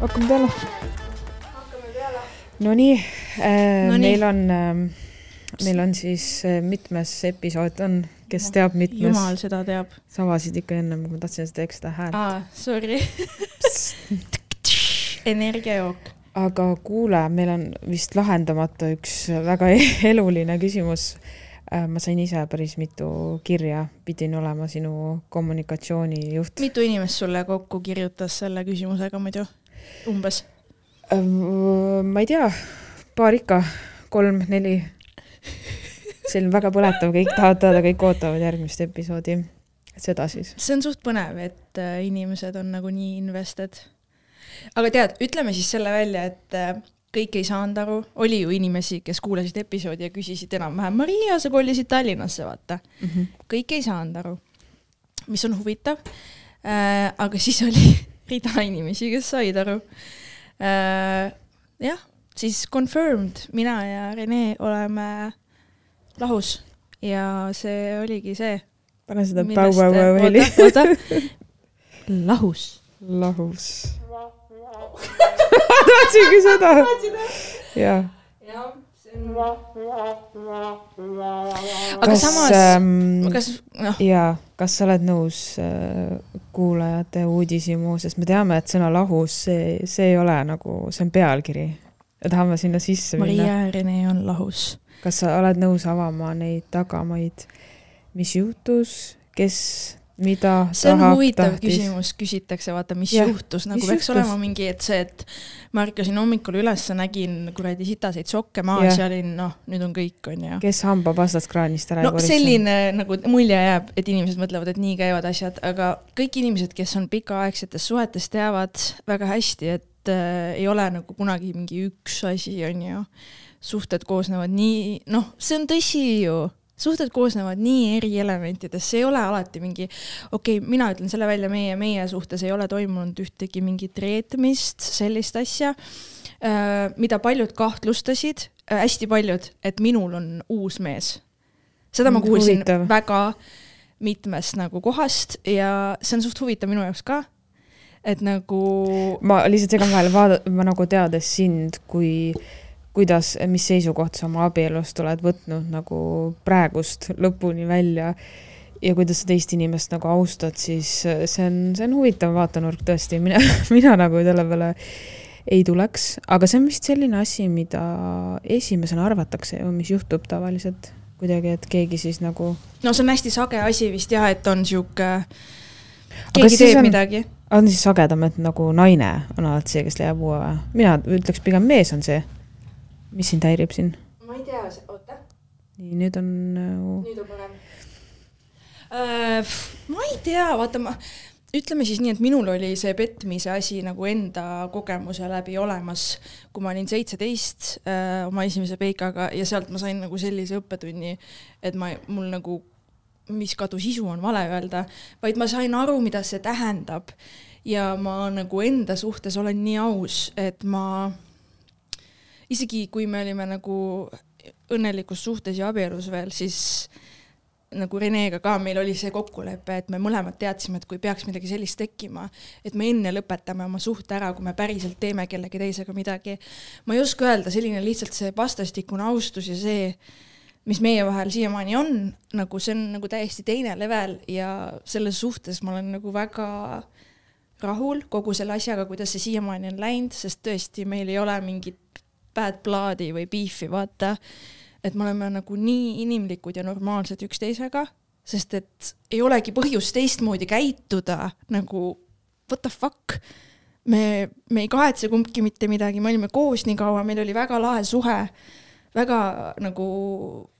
hakkame peale. hakkame peale. Nonii äh,, Nonii. meil on äh,, meil on siis äh, mitmes episood on, kes teab mitmes, jumal seda teab. sa avasid ikka ennem, kui ma tahtsin seda ekstra häält aa, sorry. energiajook. aga kuule, meil on vist lahendamata üks väga eluline küsimus. ma sain ise päris mitu kirja, pidin olema sinu kommunikatsioonijuht. mitu inimest sulle kokku kirjutas selle küsimusega muidu? umbes? ma ei tea, paar ikka, kolm-neli. see on väga põletav, kõik tahavad teada, kõik ootavad järgmist episoodi. seda siis. see on suht põnev, et äh, inimesed on nagu nii invested. aga tead, ütleme siis selle välja, et äh, kõik ei saanud aru, oli ju inimesi, kes kuulasid episoodi ja küsisid enam-vähem, Maria, sa kolisid Tallinnasse, vaata. kõik ei saanud aru, mis on huvitav äh,. aga siis oli rida inimesi, kes said aru äh,. jah, siis confirmed, mina ja Rene oleme lahus ja see oligi see. pane seda päu-päu-päu heli. lahus. lahus. tahtsingi seda. jah. Aga kas samas, ähm,, kas noh, jaa, kas sa oled nõus äh, kuulajate uudishimu, sest me teame, et sõna lahus, see, see ei ole nagu, see on pealkiri. tahame sinna sisse minna. Maria Rene on lahus. kas sa oled nõus avama neid tagamaid, mis juhtus, kes, mida see on huvitav tahtis? küsimus, küsitakse, vaata, mis Jah, juhtus, nagu mis peaks juhtus? olema mingi, et see, et ma ärkasin hommikul üles, nägin kuradi sitaseid sokke maas ja olin, noh, nüüd on kõik, onju. kes hambapastast kraanist ära no ei koritse? selline nagu mulje jääb, et inimesed mõtlevad, et nii käivad asjad, aga kõik inimesed, kes on pikaaegsetes suhetes, teavad väga hästi, et äh, ei ole nagu kunagi mingi üks asi, onju. suhted koosnevad nii, noh, see on tõsi ju, suhted koosnevad nii eri elementidest, see ei ole alati mingi, okei okay,, mina ütlen selle välja, meie, meie suhtes ei ole toimunud ühtegi mingit reetmist, sellist asja, mida paljud kahtlustasid, hästi paljud, et minul on uus mees. seda ma Mm, kuulsin huvitav. väga mitmest nagu kohast ja see on suht huvitav minu jaoks ka. et nagu ma lihtsalt segan vahele, vaada, ma nagu teades sind, kui, kuidas, mis seisukoht sa oma abielust oled võtnud nagu praegust lõpuni välja ja kuidas sa teist inimest nagu austad, siis see on, see on huvitav vaatenurk tõesti, mina, mina nagu selle peale ei tuleks, aga see on vist selline asi, mida esimesena arvatakse ju, mis juhtub tavaliselt kuidagi, et keegi siis nagu no see on hästi sage asi vist jah, et on sihuke, keegi teeb on- midagi. on siis sagedam, et nagu naine on alati see, kes leiab uue või? mina ütleks pigem mees on see. Mis sind häirib siin? ma ei tea, oota, nii, nüüd on nagu nüüd on parem. ma ei tea, vaata ma, ütleme siis nii, et minul oli see petmise asi nagu enda kogemuse läbi olemas, kui ma olin seitseteist äh, oma esimese peikaga ja sealt ma sain nagu sellise õppetunni, et ma, mul nagu mis kadus isu on vale öelda, vaid ma sain aru, mida see tähendab. ja ma nagu enda suhtes olen nii aus, et ma isegi kui me olime nagu õnnelikus suhtes ja abielus veel, siis nagu Renega ka meil oli see kokkulepe, et me mõlemad teadsime, et kui peaks midagi sellist tekkima, et me enne lõpetame oma suhte ära, kui me päriselt teeme kellegi teisega midagi. ma ei oska öelda, selline lihtsalt see vastastikune austus ja see, mis meie vahel siiamaani on, nagu see on nagu täiesti teine level ja selles suhtes ma olen nagu väga rahul kogu selle asjaga, kuidas see siiamaani on läinud, sest tõesti, meil ei ole mingit bad blood'i või beef'i, vaata. et me oleme nagu nii inimlikud ja normaalsed üksteisega, sest et ei olegi põhjust teistmoodi käituda, nagu what the fuck. me, me ei kahetse kumbki mitte midagi, me olime koos nii kaua, meil oli väga lahe suhe, väga nagu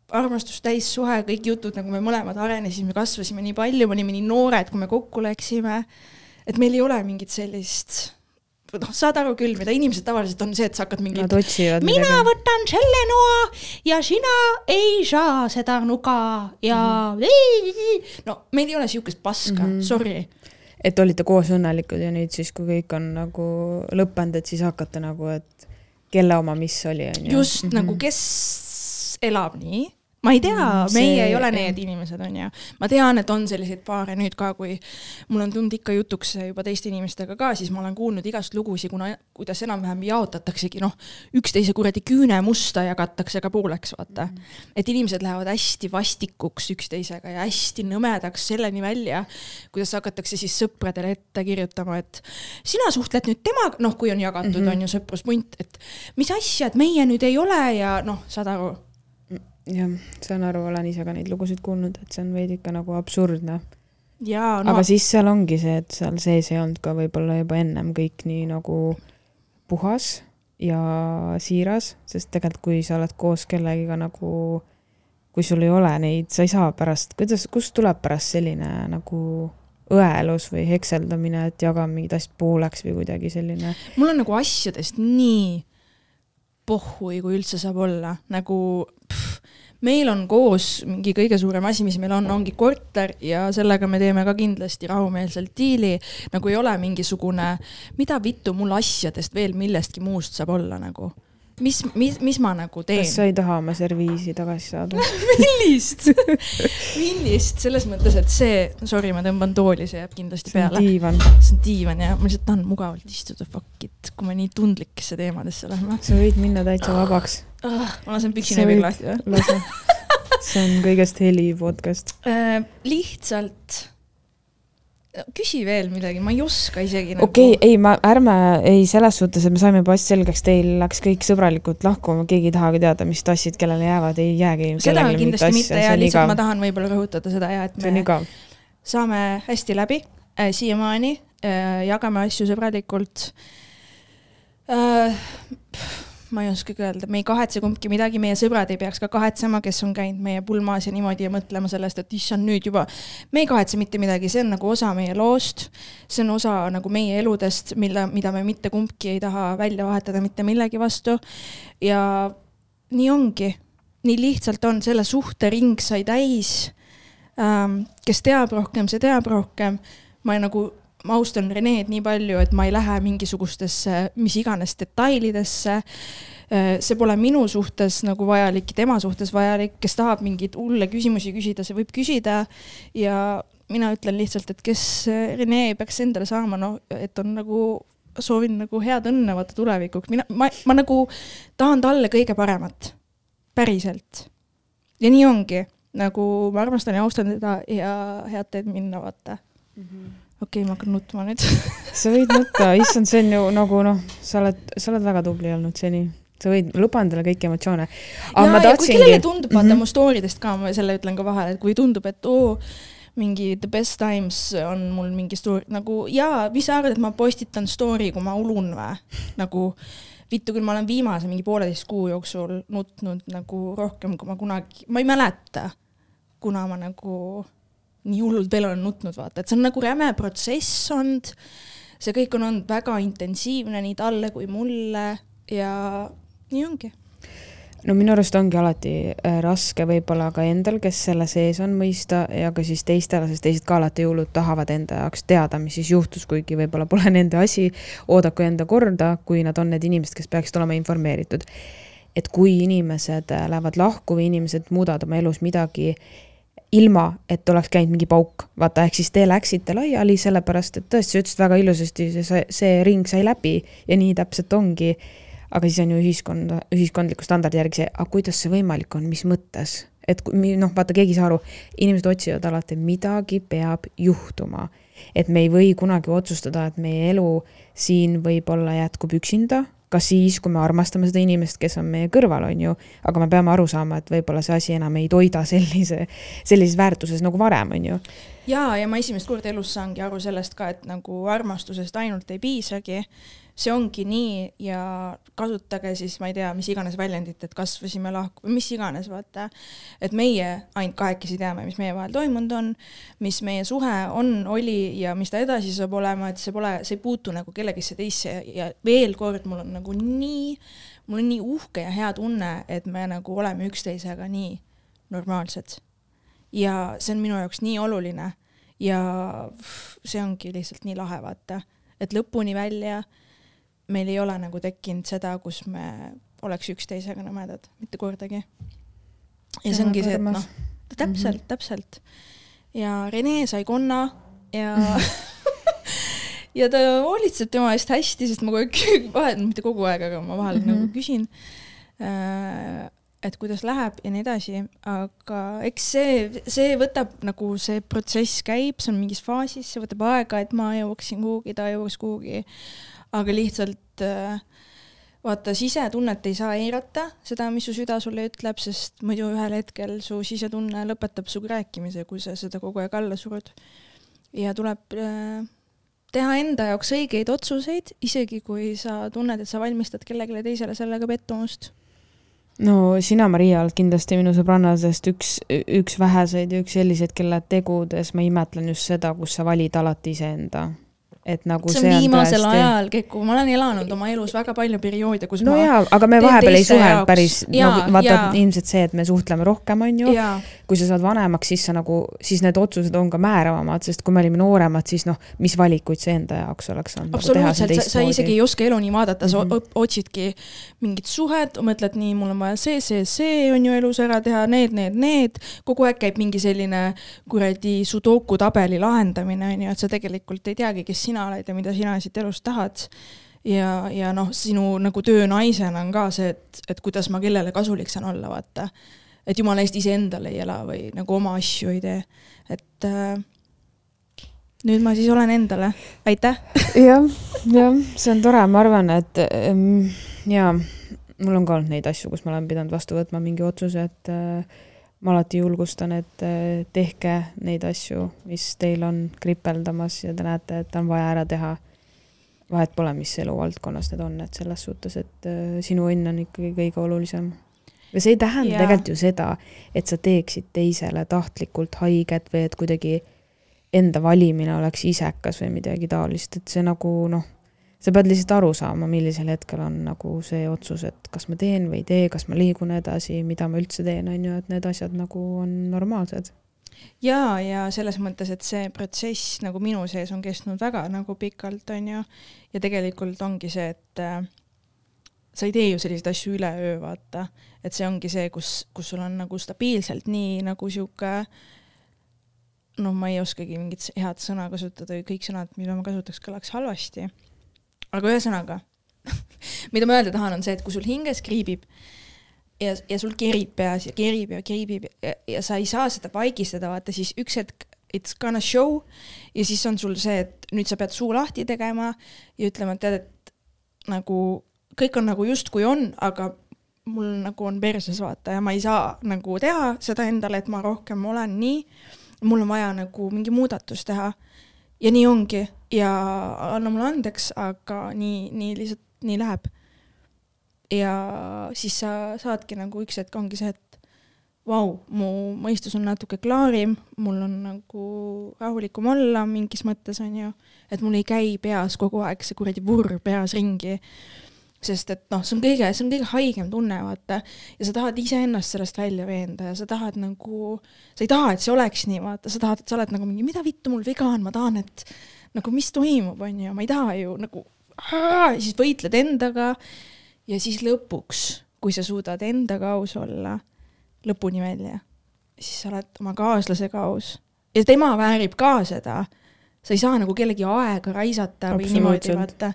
armastust täis suhe, kõik jutud, nagu me mõlemad arenesime, kasvasime nii palju, me olime nii noored, kui me kokku läksime et meil ei ole mingit sellist, noh, saad aru küll, mida inimesed tavaliselt on see, et sa hakkad mingit Nad otsivad mina midagi. võtan selle noa ja sina ei saa seda nuga ja Mhm. no meil ei ole siukest paska mm. -hmm. sorry. et olite koos õnnelikud ja nüüd siis, kui kõik on nagu lõppenud, et siis hakkate nagu, et kelle oma mis oli, on ju. just mm -hmm. nagu, kes elab nii, ma ei tea Mm, meie see- ei ole need inimesed, onju. ma tean, et on selliseid paare nüüd ka, kui mul on tulnud ikka jutuks juba teiste inimestega ka, siis ma olen kuulnud igast lugusid, kuna, kuidas enam-vähem jaotataksegi, noh, üksteise kuradi küünemusta jagatakse ka pooleks, vaata mm. -hmm. et inimesed lähevad hästi vastikuks üksteisega ja hästi nõmedaks selleni välja, kuidas hakatakse siis sõpradele ette kirjutama, et sina suhtled nüüd temaga, noh, kui on jagatud mm, -hmm. on ju sõpruspunt, et mis asja, et meie nüüd ei ole ja noh, saad aru jah, saan aru, olen ise ka neid lugusid kuulnud, et see on veidi ikka nagu absurdne no.. aga siis seal ongi see, et seal sees ei olnud ka võib-olla juba ennem kõik nii nagu puhas ja siiras, sest tegelikult kui sa oled koos kellegiga nagu, kui sul ei ole neid, sa ei saa pärast, kuidas, kust tuleb pärast selline nagu õelus või hekseldamine, et jagame mingid asjad pooleks või kuidagi selline. mul on nagu asjadest nii pohhui, kui üldse saab olla, nagu meil on koos mingi kõige suurem asi, mis meil on, ongi korter ja sellega me teeme ka kindlasti rahumeelselt diili. nagu ei ole mingisugune, mida vittu mul asjadest veel millestki muust saab olla nagu. mis, mis, mis ma nagu teen kas? sa ei taha oma serviisi tagasi saada? millist? millist, selles mõttes, et see, sorry, ma tõmban tooli, see jääb kindlasti see peale. see on diivan ja ma lihtsalt tahan mugavalt istuda, fuck it, kui me nii tundlikesse teemadesse lähme sa võid minna täitsa vabaks. ah,. ma lasen võid- lahti või? lase. see on kõigest heli podcast. Äh, lihtsalt küsi veel midagi, ma ei oska isegi nagu.... okei okay,, ei, ma, ärme, ei selles suhtes, et me saime juba asja selgeks, teil läks kõik sõbralikult lahku, keegi ei tahagi teada, mis tassid kellele jäävad, ei jäägi. seda kindlasti mitte ja lihtsalt ma tahan võib-olla rõhutada seda ja, et me saame hästi läbi äh, siiamaani äh,, jagame asju sõbralikult äh,. Ma ei oskagi öelda, me ei kahetse kumbki midagi, meie sõbrad ei peaks ka kahetsema, kes on käinud meie pulmas ja niimoodi ja mõtlema sellest, et issand, nüüd juba. me ei kahetse mitte midagi, see on nagu osa meie loost, see on osa nagu meie eludest, mille, mida me mitte kumbki ei taha välja vahetada mitte millegi vastu. ja nii ongi, nii lihtsalt on, selle suhtering sai täis ähm,. kes teab rohkem, see teab rohkem. ma ei, nagu, ma austan Reneed nii palju, et ma ei lähe mingisugustesse mis iganes detailidesse. see pole minu suhtes nagu vajalik ja tema suhtes vajalik, kes tahab mingeid hulle küsimusi küsida, see võib küsida ja mina ütlen lihtsalt, et kes Rene peaks endale saama, noh, et on nagu soovin nagu head õnne vaata tulevikuks, mina, ma, ma nagu tahan talle kõige paremat, päriselt. ja nii ongi, nagu ma armastan ja austan teda ja head teed minna, vaata. Okei okay,, ma hakkan nutma nüüd. sa võid nutta, issand, see on ju nagu noh, sa oled, sa oled väga tubli olnud seni. sa võid, luba endale kõiki emotsioone. aga ja ma, kui kellele tahtsingi, tundub, vaata mm. -hmm. mu story dest ka, ma selle ütlen ka vahele, et kui tundub, et oo, mingi the best times on mul mingi story, nagu jaa, mis sa arvad, et ma postitan story, kui ma ulun või? nagu vittu küll, ma olen viimase mingi pooleteist kuu jooksul nutnud nagu rohkem, kui ma kunagi, ma ei mäleta, kuna ma nagu nii hullult veel olen nutnud, vaata, et see on nagu räme protsess olnud. see kõik on olnud väga intensiivne nii talle kui mulle ja nii ongi no minu arust ongi alati äh, raske võib-olla ka endal, kes selle sees on mõista ja ka siis teistele, sest teised ka alati hullult tahavad enda jaoks teada, mis siis juhtus, kuigi võib-olla pole nende asi. oodaku enda korda, kui nad on need inimesed, kes peaksid olema informeeritud. et kui inimesed äh, lähevad lahku või inimesed muudavad oma elus midagi ilma, et oleks käinud mingi pauk, vaata, ehk siis te läksite laiali sellepärast, et tõesti, sa ütlesid väga ilusasti, see, see ring sai läbi ja nii täpselt ongi. Aga siis on ju ühiskonda, ühiskondliku standardi järgi see, aga kuidas see võimalik on, mis mõttes? et noh, vaata, keegi ei saa aru, inimesed otsivad alati, midagi peab juhtuma. et me ei või kunagi otsustada, et meie elu siin võib-olla jätkub üksinda, ka siis, kui me armastame seda inimest, kes on meie kõrval, on ju, aga me peame aru saama, et võib-olla see asi enam ei toida sellise, sellises väärtuses nagu varem, on ju. ja, ja ma esimest korda elus saangi aru sellest ka, et nagu armastusest ainult ei piisagi. See ongi nii ja kasutage siis, ma ei tea, mis iganes väljendit, et kasvasime lahku mis iganes, vaata. et meie ainult kahekesi teame, mis meie vahel toimunud on, mis meie suhe on, oli ja mis ta edasi saab olema, et see pole, see ei puutu nagu kellegisse teisse. Ja, veel kord, mul on nagu nii, mul on nii uhke ja hea tunne, et me nagu oleme üksteisega nii normaalsed. Ja see on minu jaoks nii oluline. Ja see ongi lihtsalt nii lahe, vaata, et lõpuni välja meil ei ole nagu tekkinud seda, kus me oleks üksteisega nõmedad, mitte kordagi. ja see ongi see, et noh, täpselt mm, -hmm. täpselt. ja Rene sai konna ja ja ta hoolitseb tema eest hästi, sest ma kogu aeg, vahel, mitte kogu aeg, aga ma vahel mm Mhm. -hmm. nagu küsin, et kuidas läheb ja nii edasi, aga eks see, see võtab nagu see protsess käib, see on mingis faasis, see võtab aega, et ma jõuaksin kuhugi, ta jõuaks kuhugi. Aga lihtsalt äh, vaata, sisetunnet ei saa eirata, seda, mis su süda sulle ütleb, sest muidu ühel hetkel su sisetunne lõpetab sinuga rääkimise, kui sa seda kogu aeg alla surud. ja tuleb äh, teha enda jaoks õigeid otsuseid, isegi kui sa tunned, et sa valmistad kellelegi teisele sellega pettumust. no sina, Maria, oled kindlasti minu sõbrannadest üks, üks väheseid ja üks selliseid, kelle tegudes ma imetlen just seda, kus sa valid alati iseenda. Et nagu see on viimasel tõesti... ajal, Keku, ma olen elanud oma elus väga palju perioode, kus no ma jaa, aga me vahepeal ei suhelnud päris, nagu vaata ilmselt see, et me suhtleme rohkem, on ju, kui sa saad vanemaks, siis sa nagu, siis need otsused on ka määravamad, sest kui me olime nooremad, siis noh, mis valikuid see enda jaoks oleks olnud. nagu absoluutselt, sa, sa isegi ei oska elu nii vaadata, sa mm -hmm. otsidki mingit suhet, mõtled nii, mul on vaja see, see, see on ju elus ära teha, need, need, need, kogu aeg käib mingi selline kuradi sudoku tabeli lahendamine, on ju, et sa tegelikult ei teagi, kes sina oled ja mida sina siit elust tahad. ja, ja noh, sinu nagu töönaisena on ka see, et, et kuidas ma kellele kasulik saan olla, vaata. et jumala eest iseendale ei ela või nagu oma asju ei tee, et äh, nüüd ma siis olen endale, aitäh jah, jah, see on tore, ma arvan, et ähm, jaa, mul on ka olnud neid asju, kus ma olen pidanud vastu võtma mingi otsuse, et äh, ma alati julgustan, et äh, tehke neid asju, mis teil on kripeldamas ja te näete, et on vaja ära teha. vahet pole, mis eluvaldkonnas need on, et selles suhtes, et äh, sinu õnn on ikkagi kõige olulisem. ja see ei tähenda Jaa. tegelikult ju seda, et sa teeksid teisele tahtlikult haiget või et kuidagi enda valimine oleks isekas või midagi taolist, et see nagu noh, sa pead lihtsalt aru saama, millisel hetkel on nagu see otsus, et kas ma teen või ei tee, kas ma liigun edasi, mida ma üldse teen, on ju, et need asjad nagu on normaalsed. ja, ja selles mõttes, et see protsess nagu minu sees on kestnud väga nagu pikalt, on ju, ja tegelikult ongi see, et äh, sa ei tee ju selliseid asju üleöö, vaata, et see ongi see, kus, kus sul on nagu stabiilselt nii nagu sihuke noh, ma ei oskagi mingit head sõna kasutada, kõik sõnad, mida ma kasutaks, kõlaks halvasti. Aga ühesõnaga, mida ma öelda tahan, on see, et kui sul hinges kriibib ja, ja sul kerib peas ja kerib ja kerib ja, ja sa ei saa seda vaigistada, vaata siis üks hetk it's gonna show ja siis on sul see, et nüüd sa pead suu lahti tegema ja ütlema, et tead, et nagu kõik on nagu justkui on, aga mul nagu on perses vaata ja ma ei saa nagu teha seda endale, et ma rohkem olen nii. mul on vaja nagu mingi muudatus teha. ja nii ongi ja anna mulle andeks, aga nii, nii lihtsalt nii läheb. ja siis sa saadki nagu üks hetk ongi see, et vau, mu mõistus on natuke klaarim, mul on nagu rahulikum olla mingis mõttes onju, et mul ei käi peas kogu aeg see kuradi vurr peas ringi. Sest et noh, see on kõige, see on kõige haigem tunne, vaata, ja sa tahad iseennast sellest välja veenda ja sa tahad nagu, sa ei taha, et see oleks nii, vaata, sa tahad, et sa oled nagu mingi, mida vittu mul viga on, ma tahan, et nagu mis toimub, onju, ma ei taha ju nagu, siis võitled endaga. Ja siis lõpuks, kui sa suudad endaga aus olla lõpuni välja, siis sa oled oma kaaslasega aus ja tema väärib ka seda. sa ei saa nagu kellegi aega raisata või niimoodi, vaata.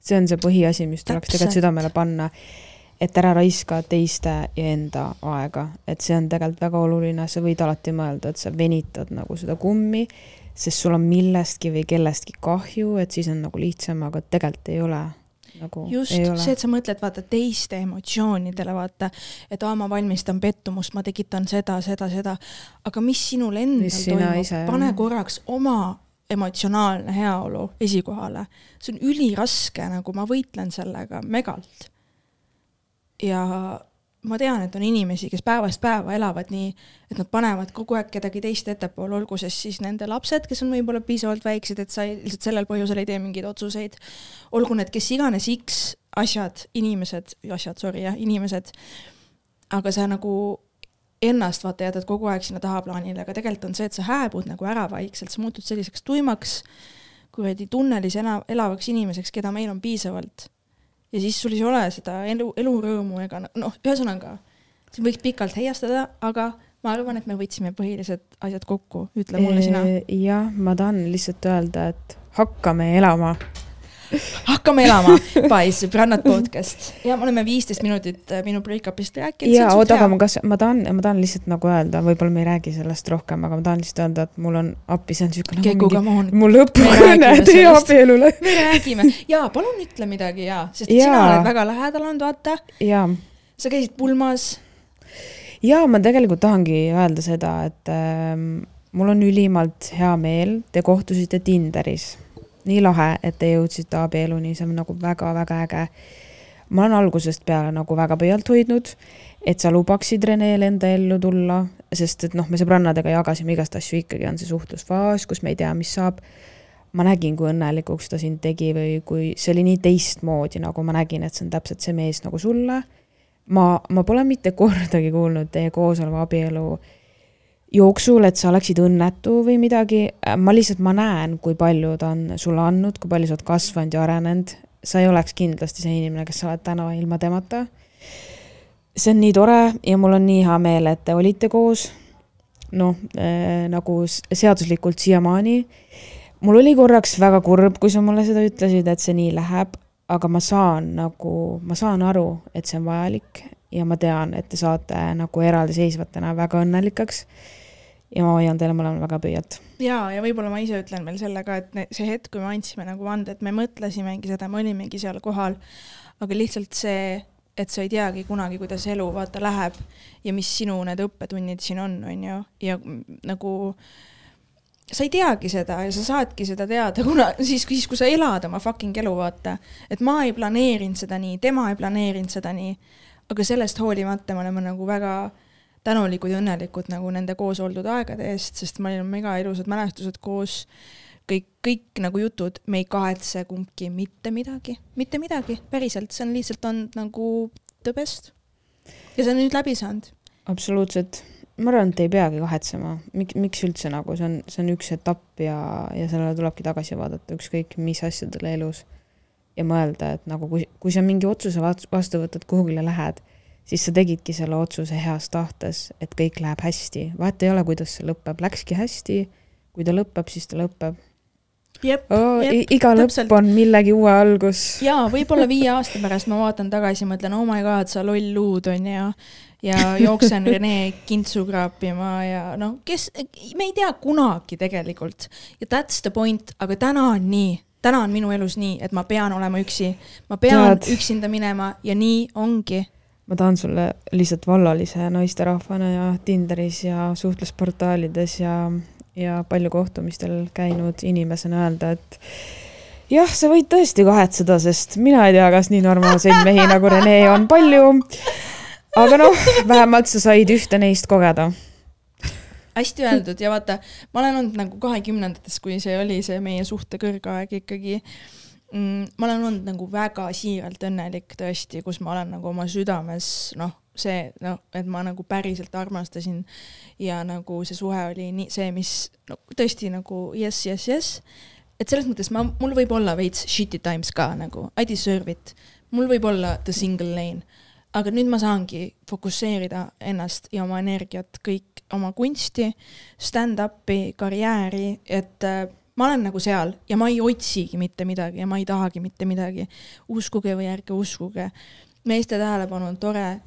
See on see põhiasi, mis tuleks tegelikult südamele panna, et ära raiska teiste ja enda aega, et see on tegelikult väga oluline, sa võid alati mõelda, et sa venitad nagu seda kummi, sest sul on millestki või kellestki kahju, et siis on nagu lihtsam, aga tegelikult ei ole nagu just see, et sa mõtled vaata teiste emotsioonidele, vaata, et aa, ma valmistan pettumust, ma tekitan seda, seda, seda, aga mis sinul endal Mis toimub, jah. pane korraks oma emotsionaalne heaolu esikohale. see on üliraske, nagu ma võitlen sellega megalt. ja ma tean, et on inimesi, kes päevast päeva elavad nii, et nad panevad kogu aeg kedagi teist ettepoole, olgu see siis nende lapsed, kes on võib-olla piisavalt väiksed, et sa lihtsalt sellel põhjusel ei tee mingeid otsuseid, olgu need kes iganes X asjad, inimesed, asjad, sorry jah, inimesed, aga sa nagu ennast vaata jätad kogu aeg sinna tahaplaanile, aga tegelikult on see, et sa hääbud nagu ära vaikselt, sa muutud selliseks tuimaks, kuradi tunnelis ena-, elavaks inimeseks, keda meil on piisavalt. Ja siis sul ei ole seda elu, elurõõmu ega noh, ühesõnaga, siin võiks pikalt heiastada, aga ma arvan, et me võtsime põhilised asjad kokku, ütle mulle sina. jah, ma tahan lihtsalt öelda, et hakkame elama. Hakkame elama, Pais, sõbrannad podcast ja me oleme viisteist minutit äh, minu break-up'ist rääkinud. ja oota, aga ma kas, ma tahan, ma tahan lihtsalt nagu öelda, võib-olla me ei räägi sellest rohkem, aga ma tahan lihtsalt öelda, et mul on appi, see on siuke nagu come on, mu Me lõpukõne teie abielule. me räägime ja palun ütle midagi ja, sest Jaa. sina oled väga lähedal olnud, vaata, ja, sa käisid pulmas. ja ma tegelikult tahangi öelda seda, et ähm, mul on ülimalt hea meel, te kohtusite Tinderis. Nii lahe, et te jõudsite abieluni, see on nagu väga-väga äge. ma olen algusest peale nagu väga pöialt hoidnud, et sa lubaksid Reneel enda ellu tulla, sest et noh, me sõbrannadega jagasime igast asju, ikkagi on see suhtlusfaas, kus me ei tea, mis saab. ma nägin, kui õnnelikuks ta sind tegi või kui see oli nii teistmoodi, nagu ma nägin, et see on täpselt see mees nagu sulle ma, ma pole mitte kordagi kuulnud teie koosoleva abielu jooksul, et sa oleksid õnnetu või midagi. ma lihtsalt, ma näen, kui palju ta on sulle andnud, kui palju sa oled kasvanud ja arenenud. sa ei oleks kindlasti see inimene, kes sa oled täna ilma temata. see on nii tore ja mul on nii hea meel, et te olite koos. noh äh,, nagu seaduslikult siiamaani. mul oli korraks väga kurb, kui sa mulle seda ütlesid, et see nii läheb, aga ma saan nagu, ma saan aru, et see on vajalik ja ma tean, et te saate nagu eraldiseisvatena väga õnnelikeks. Ja ma hoian teile mõlemale väga pöialt. ja, ja võib-olla ma ise ütlen veel selle ka, et ne- see hetk, kui me andsime nagu vande, et me mõtlesimegi seda, me olimegi seal kohal, aga lihtsalt see, et sa ei teagi kunagi, kuidas elu vaata läheb ja mis sinu need õppetunnid siin on, on ju, ja nagu sa ei teagi seda ja sa saadki seda teada, kuna siis, siis kui sa elad oma fucking elu, vaata, et ma ei planeerinud seda nii, tema ei planeerinud seda nii, aga sellest hoolimata me oleme nagu väga tänulikud ja õnnelikud nagu nende koos oldud aegade eest, sest meil on mega ilusad mälestused koos, kõik, kõik nagu jutud, me ei kahetse kumbki mitte midagi, mitte midagi, päriselt, see on lihtsalt olnud nagu the best. ja see on nüüd läbi saanud. absoluutselt, ma arvan, et ei peagi kahetsema, miks, miks üldse nagu see on, see on üks etapp ja, ja sellele tulebki tagasi vaadata, ükskõik mis asjadele elus. ja mõelda, et nagu kui, kui sa mingi otsuse vast- vastu võtad, kuhugile lähed, siis sa tegidki selle otsuse heas tahtes, et kõik läheb hästi, vahet ei ole, kuidas see lõpeb, läkski hästi, kui ta lõpeb, siis ta lõpeb jep, oh,. Jep, iga täpselt. lõpp on millegi uue algus. ja võib-olla viie aasta pärast ma vaatan tagasi ja mõtlen, oh my god, sa loll luud on ju. ja jooksen Rene kintsu kraapima ja noh, kes, me ei tea kunagi tegelikult ja that's the point, aga täna on nii, täna on minu elus nii, et ma pean olema üksi, ma pean Tead. üksinda minema ja nii ongi. Ma tahan sulle lihtsalt vallalise naisterahvana ja Tinderis ja suhtlusportaalides ja, ja palju kohtumistel käinud inimesena öelda, et jah, sa võid tõesti kahetseda, sest mina ei tea, kas nii normaalseid mehi nagu Rene on palju. aga noh, vähemalt sa said ühte neist kogeda. hästi öeldud ja vaata, ma olen olnud nagu kahekümnendates, kui see oli see meie suhte kõrgaeg ikkagi. Ma olen olnud nagu väga siiralt õnnelik tõesti, kus ma olen nagu oma südames noh, see noh, et ma nagu päriselt armastasin ja nagu see suhe oli nii see, mis no tõesti nagu jess, jess, jess. et selles mõttes ma, mul võib olla veits shitty times ka nagu I deserve it, mul võib olla the single lane aga nüüd ma saangi fokusseerida ennast ja oma energiat kõik oma kunsti, stand-up'i, karjääri, et äh, ma olen nagu seal ja ma ei otsigi mitte midagi ja ma ei tahagi mitte midagi. uskuge või ärge uskuge, meeste tähelepanu on tore,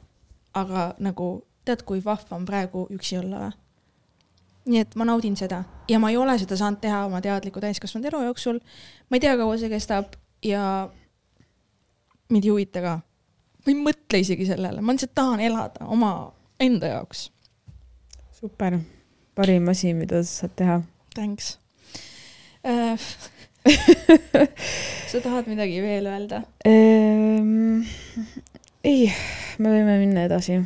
aga nagu tead, kui vahva on praegu üksi olla või? nii et ma naudin seda ja ma ei ole seda saanud teha oma teadliku täiskasvanud elu jooksul. ma ei tea, kaua see kestab ja mind ei huvita ka ma ei mõtle isegi sellele, ma lihtsalt tahan elada oma enda jaoks. super, parim asi, mida sa saad teha. Thanks. sa tahad midagi veel öelda? Ehm, ei, me võime minna edasi.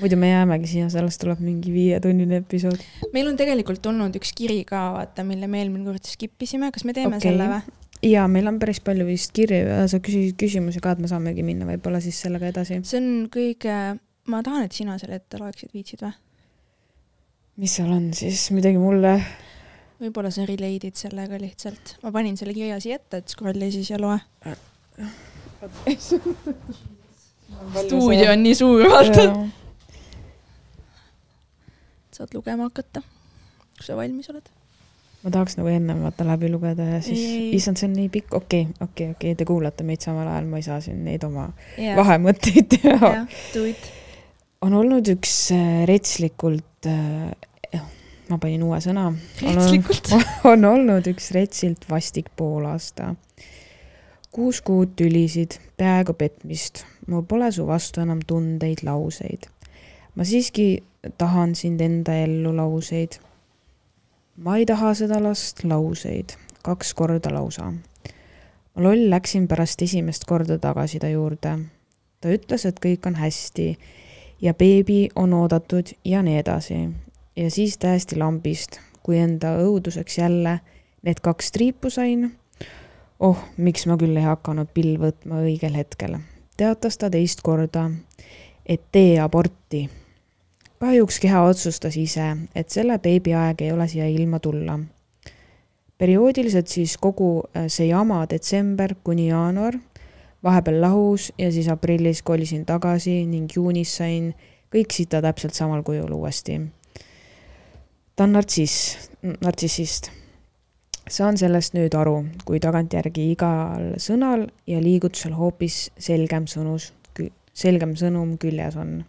muidu me jäämegi siia, sellest tuleb mingi viietunnine episood. meil on tegelikult tulnud üks kiri ka, vaata, mille me eelmine kord skip isime, kas me teeme okay. selle või? ja meil on päris palju vist kirju ja sa küsisid küsimusi ka, et me saamegi minna võib-olla siis sellega edasi. see on kõige, ma tahan, et sina selle ette loeksid, viitsid või? mis seal on siis, midagi mulle? Võib-olla sa relate'id sellega lihtsalt. ma panin selle kirja siia ette, et scroll'i siis ja loe. stuudio on nii suur, vaata. saad lugema hakata, kui sa valmis oled. ma tahaks nagu ennem vaata läbi lugeda ja siis, issand, see on nii pikk, okei okay,, okei okay,, okei okay,, te kuulate meid samal ajal, ma ei saa siin neid oma jah, vahemõtteid teha. it. on olnud üks äh, retslikult äh,, ma panin uue sõna. Retslikult? on olnud üks retsilt vastik poolaasta. kuus kuud tülisid, peaaegu petmist, mul pole su vastu enam tundeid, lauseid. ma siiski tahan sind enda ellu lauseid. ma ei taha seda last lauseid, kaks korda lausa. ma loll läksin pärast esimest korda tagasi ta juurde. ta ütles, et kõik on hästi ja beebi on oodatud ja nii edasi. Ja siis täiesti lambist, kui enda õuduseks jälle need kaks triipu sain. oh, miks ma küll ei hakanud pill võtma õigel hetkel. teatas ta teist korda, et tee aborti. kahjuks keha otsustas ise, et selle beebi aeg ei ole siia ilma tulla. perioodiliselt siis kogu äh, see jama detsember kuni jaanuar, vahepeal lahus ja siis aprillis kolisin tagasi ning juunis sain kõik sita täpselt samal kujul uuesti. Ta on nartsiss, nartsissist. saan sellest nüüd aru, kui tagantjärgi igal sõnal ja liigutusel hoopis selgem sõnus, selgem sõnum küljes on.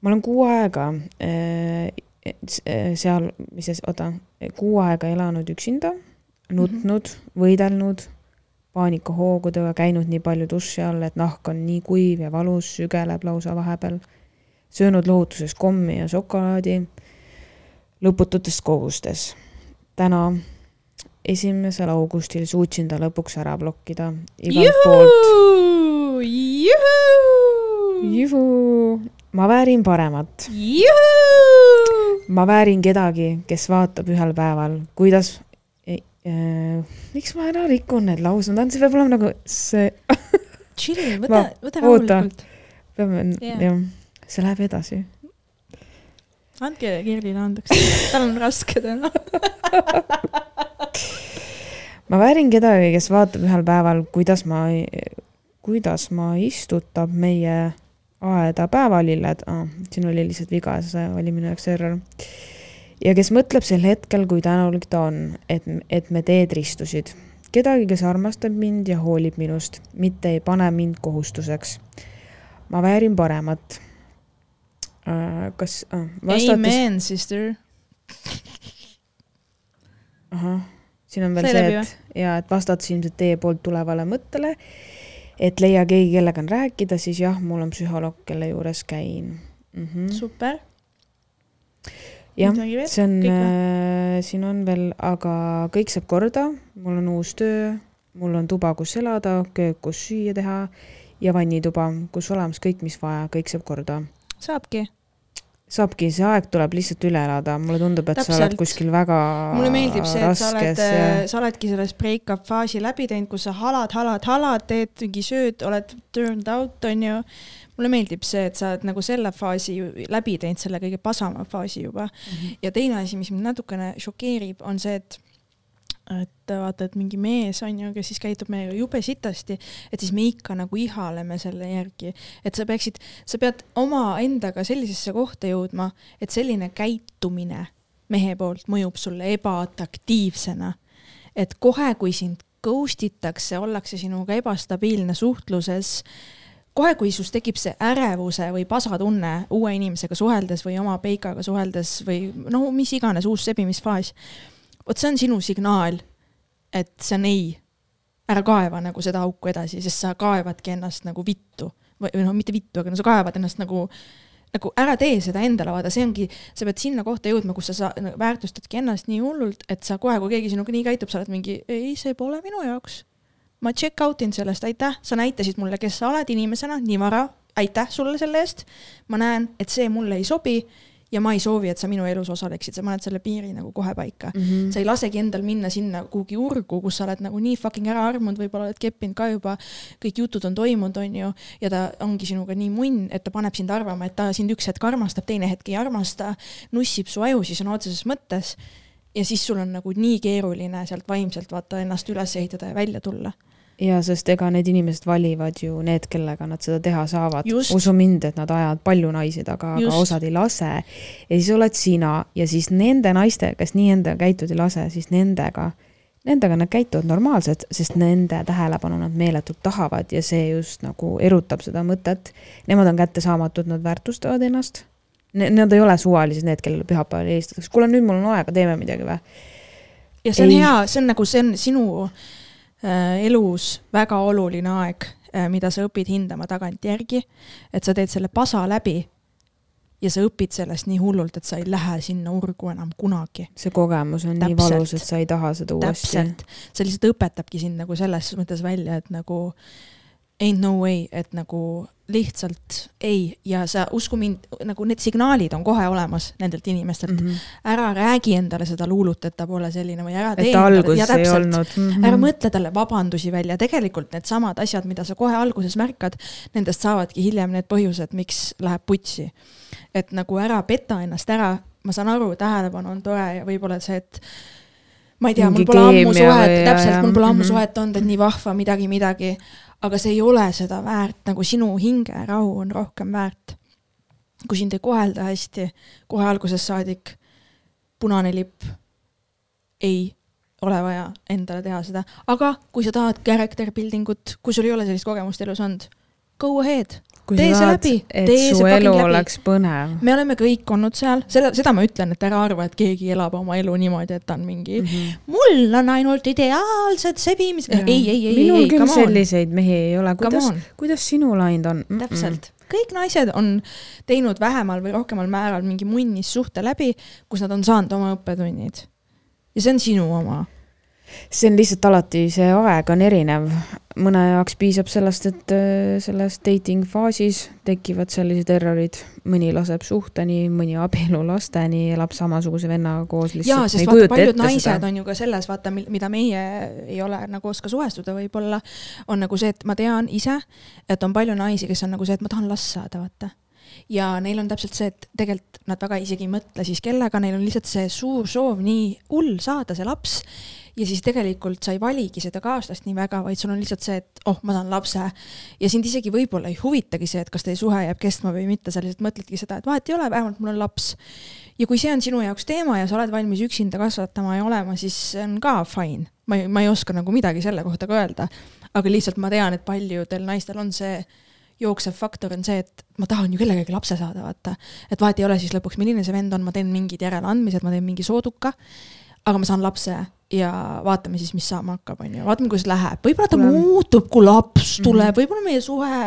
ma olen kuu aega äh, äh, seal, mis see, oota, kuu aega elanud üksinda, nutnud mm, -hmm. võidelnud paanikahoogudega, käinud nii palju duši all, et nahk on nii kuiv ja valus, sügeleb lausa vahepeal, söönud lohutuses kommi ja šokolaadi lõpututes kogustes. täna, esimesel augustil suutsin ta lõpuks ära blokkida igalt poolt. juhu, ma väärin paremat, ma väärin kedagi, kes vaatab ühel päeval, kuidas äh, miks ma ära rikun need laused, see peab olema nagu see, chill, võta võta rahulikult. peame yeah., jah, see läheb edasi. Andke Kirlile andeks, tal on raske täna. ma väärin kedagi, kes vaatab ühel päeval, kuidas ma, kuidas ma istutab meie aeda päevalilled ah,, siin oli lihtsalt viga, see oli minu jaoks error. ja kes mõtleb sel hetkel, kui tänulik ta on, et, et me teed ristusid. kedagi, kes armastab mind ja hoolib minust, mitte ei pane mind kohustuseks. ma väärin paremat. Kas uh,, vastates, Amen, sister. ahah, siin on veel see, läbi et ja et vastates ilmselt teie poolt tulevale mõttele, et leia keegi, kellega on rääkida, siis jah, mul on psühholoog, kelle juures käin mm. -hmm. super. jah, see on äh,, siin on veel, aga kõik saab korda, mul on uus töö, mul on tuba, kus elada, köök, kus süüa teha ja vannituba, kus olemas kõik, mis vaja, kõik saab korda. saabki. saabki, see aeg tuleb lihtsalt üle elada, mulle tundub, et sa oled Täpselt. kuskil väga mulle meeldib see, et sa oled ja-, sa oledki selles break-up faasi läbi teinud, kus sa halad, halad, halad, teed mingi sööd, oled turned out, onju. mulle meeldib see, et sa oled nagu selle faasi läbi teinud, selle kõige pasama faasi juba mm. -hmm. ja teine asi, mis mind natukene šokeerib, on see, et et vaata, et mingi mees on ju, kes siis käitub meiega jube sitasti, et siis me ikka nagu ihaleme selle järgi, et sa peaksid, sa pead omaendaga sellisesse kohta jõudma, et selline käitumine mehe poolt mõjub sulle ebaatraktiivsena. et kohe, kui sind ghost itakse, ollakse sinuga ebastabiilne suhtluses, kohe, kui sus tekib see ärevuse või pasatunne uue inimesega suheldes või oma peikaga suheldes või no mis iganes uus sebimisfaas, vot see on sinu signaal, et see on ei. ära kaeva nagu seda auku edasi, sest sa kaevadki ennast nagu vittu või, või noh, mitte vittu, aga no sa kaevad ennast nagu nagu ära tee seda endale, vaata, see ongi, sa pead sinna kohta jõudma, kus sa, sa nagu väärtustadki ennast nii hullult, et sa kohe, kui keegi sinuga nii käitub, sa oled mingi, ei, see pole minu jaoks. ma check out in sellest, aitäh, sa näitasid mulle, kes sa oled inimesena nii vara, aitäh sulle selle eest. ma näen, et see mulle ei sobi ja ma ei soovi, et sa minu elus osaleksid, sa paned selle piiri nagu kohe paika mm. -hmm. sa ei lasegi endal minna sinna kuhugi urgu, kus sa oled nagu nii fucking ära armunud, võib-olla oled keppinud ka juba, kõik jutud on toimunud, onju, ja ta ongi sinuga nii munn, et ta paneb sind arvama, et ta sind üks hetk armastab, teine hetk ei armasta, nussib su aju siis sõna otseses mõttes ja siis sul on nagu nii keeruline sealt vaimselt vaata ennast üles ehitada ja välja tulla. Ja sest ega need inimesed valivad ju need, kellega nad seda teha saavad. Usu mind, et nad ajavad palju naisi taga, aga osad ei lase. ja siis oled sina ja siis nende naistega, kes nii endaga käituda ei lase, siis nendega, nendega nad käituvad normaalselt, sest nende tähelepanu nad meeletult tahavad ja see just nagu erutab seda mõtet. Nemad on kättesaamatud, nad väärtustavad ennast. Nad ei ole suvalised need, kellele pühapäeval helistatakse, kuule nüüd mul on aega, teeme midagi või? ja see on Ei. hea, see on nagu, see on sinu elus väga oluline aeg äh,, mida sa õpid hindama tagantjärgi. et sa teed selle pasa läbi ja sa õpid sellest nii hullult, et sa ei lähe sinna urgu enam kunagi. see kogemus on nii Täpselt. valus, et sa ei taha seda uuesti. täpselt, see lihtsalt õpetabki sind nagu selles mõttes välja, et nagu ain't no way, et nagu lihtsalt ei ja sa usku mind, nagu need signaalid on kohe olemas nendelt inimestelt mm. -hmm. ära räägi endale seda luulut, et ta pole selline või ära tee alguses ja ei täpselt, mm. -hmm. ära mõtle talle vabandusi välja, tegelikult needsamad asjad, mida sa kohe alguses märkad, nendest saavadki hiljem need põhjused, miks läheb putsi. et nagu ära peta ennast ära, ma saan aru, tähelepanu on tore ja võib-olla see, et ma ei tea, mul pole ammu suhet täpselt, mul pole ammu mhm. suhet olnud, et nii vahva midagi, midagi, aga see ei ole seda väärt, nagu sinu hingerahu on rohkem väärt. kui sind ei kohelda hästi kohe algusest saadik, punane lipp, ei ole vaja endale teha seda, aga kui sa tahad character building ut, kui sul ei ole sellist kogemust elus olnud, go ahead, kui tee see läbi, tee see fucking elu läbi. me oleme kõik olnud seal, selle, seda ma ütlen, et ära arva, et keegi elab oma elu niimoodi, et ta on mingi mm. mm. -hmm. mul on ainult ideaalsed sebimised, ei, ei, ei, ei, küll come on, selliseid mehi ei ole, kuidas, kuidas sinul läinud on mm? täpselt. kõik naised on teinud vähemal või rohkemal määral mingi munnissuhte läbi, kus nad on saanud oma õppetunnid. ja see on sinu oma. See on lihtsalt alati, see aeg on erinev. mõne jaoks piisab sellest, et äh, selles dating faasis tekivad sellised errorid, mõni laseb suhteni, mõni abielu lasteni, elab samasuguse vennaga koos jaa, sest vaata, paljud naised on ju ka selles, vaata, mida meie ei ole nagu oska suhestuda võib-olla, on nagu see, et ma tean ise, et on palju naisi, kes on nagu see, et ma tahan last saada, vaata. Ja neil on täpselt see, et tegelikult nad väga isegi ei mõtle siis kellega, neil on lihtsalt see suur soov nii hull saada see laps ja siis tegelikult sa ei valigi seda kaaslast nii väga, vaid sul on lihtsalt see, et oh, ma saan lapse ja sind isegi võib-olla ei huvitagi see, et kas teie suhe jääb kestma või mitte, sa lihtsalt mõtledki seda, et vahet ei ole, vähemalt mul on laps. ja kui see on sinu jaoks teema ja sa oled valmis üksinda kasvatama ja olema, siis see on ka fine. ma ei, ma ei oska nagu midagi selle kohta ka öelda, aga lihtsalt ma tean, et paljudel naistel on see jooksev faktor on see, et ma tahan ju kellegagi lapse saada, vaata. et vahet ei ole siis lõpuks, milline see vend on, ma teen mingid järeleandmised, ma teen mingi sooduka, aga ma saan lapse ja vaatame siis, mis saama hakkab, onju, vaatame, kuidas läheb, võib-olla ta Tuleb- muutub, kui laps tuleb, võib-olla meie suhe.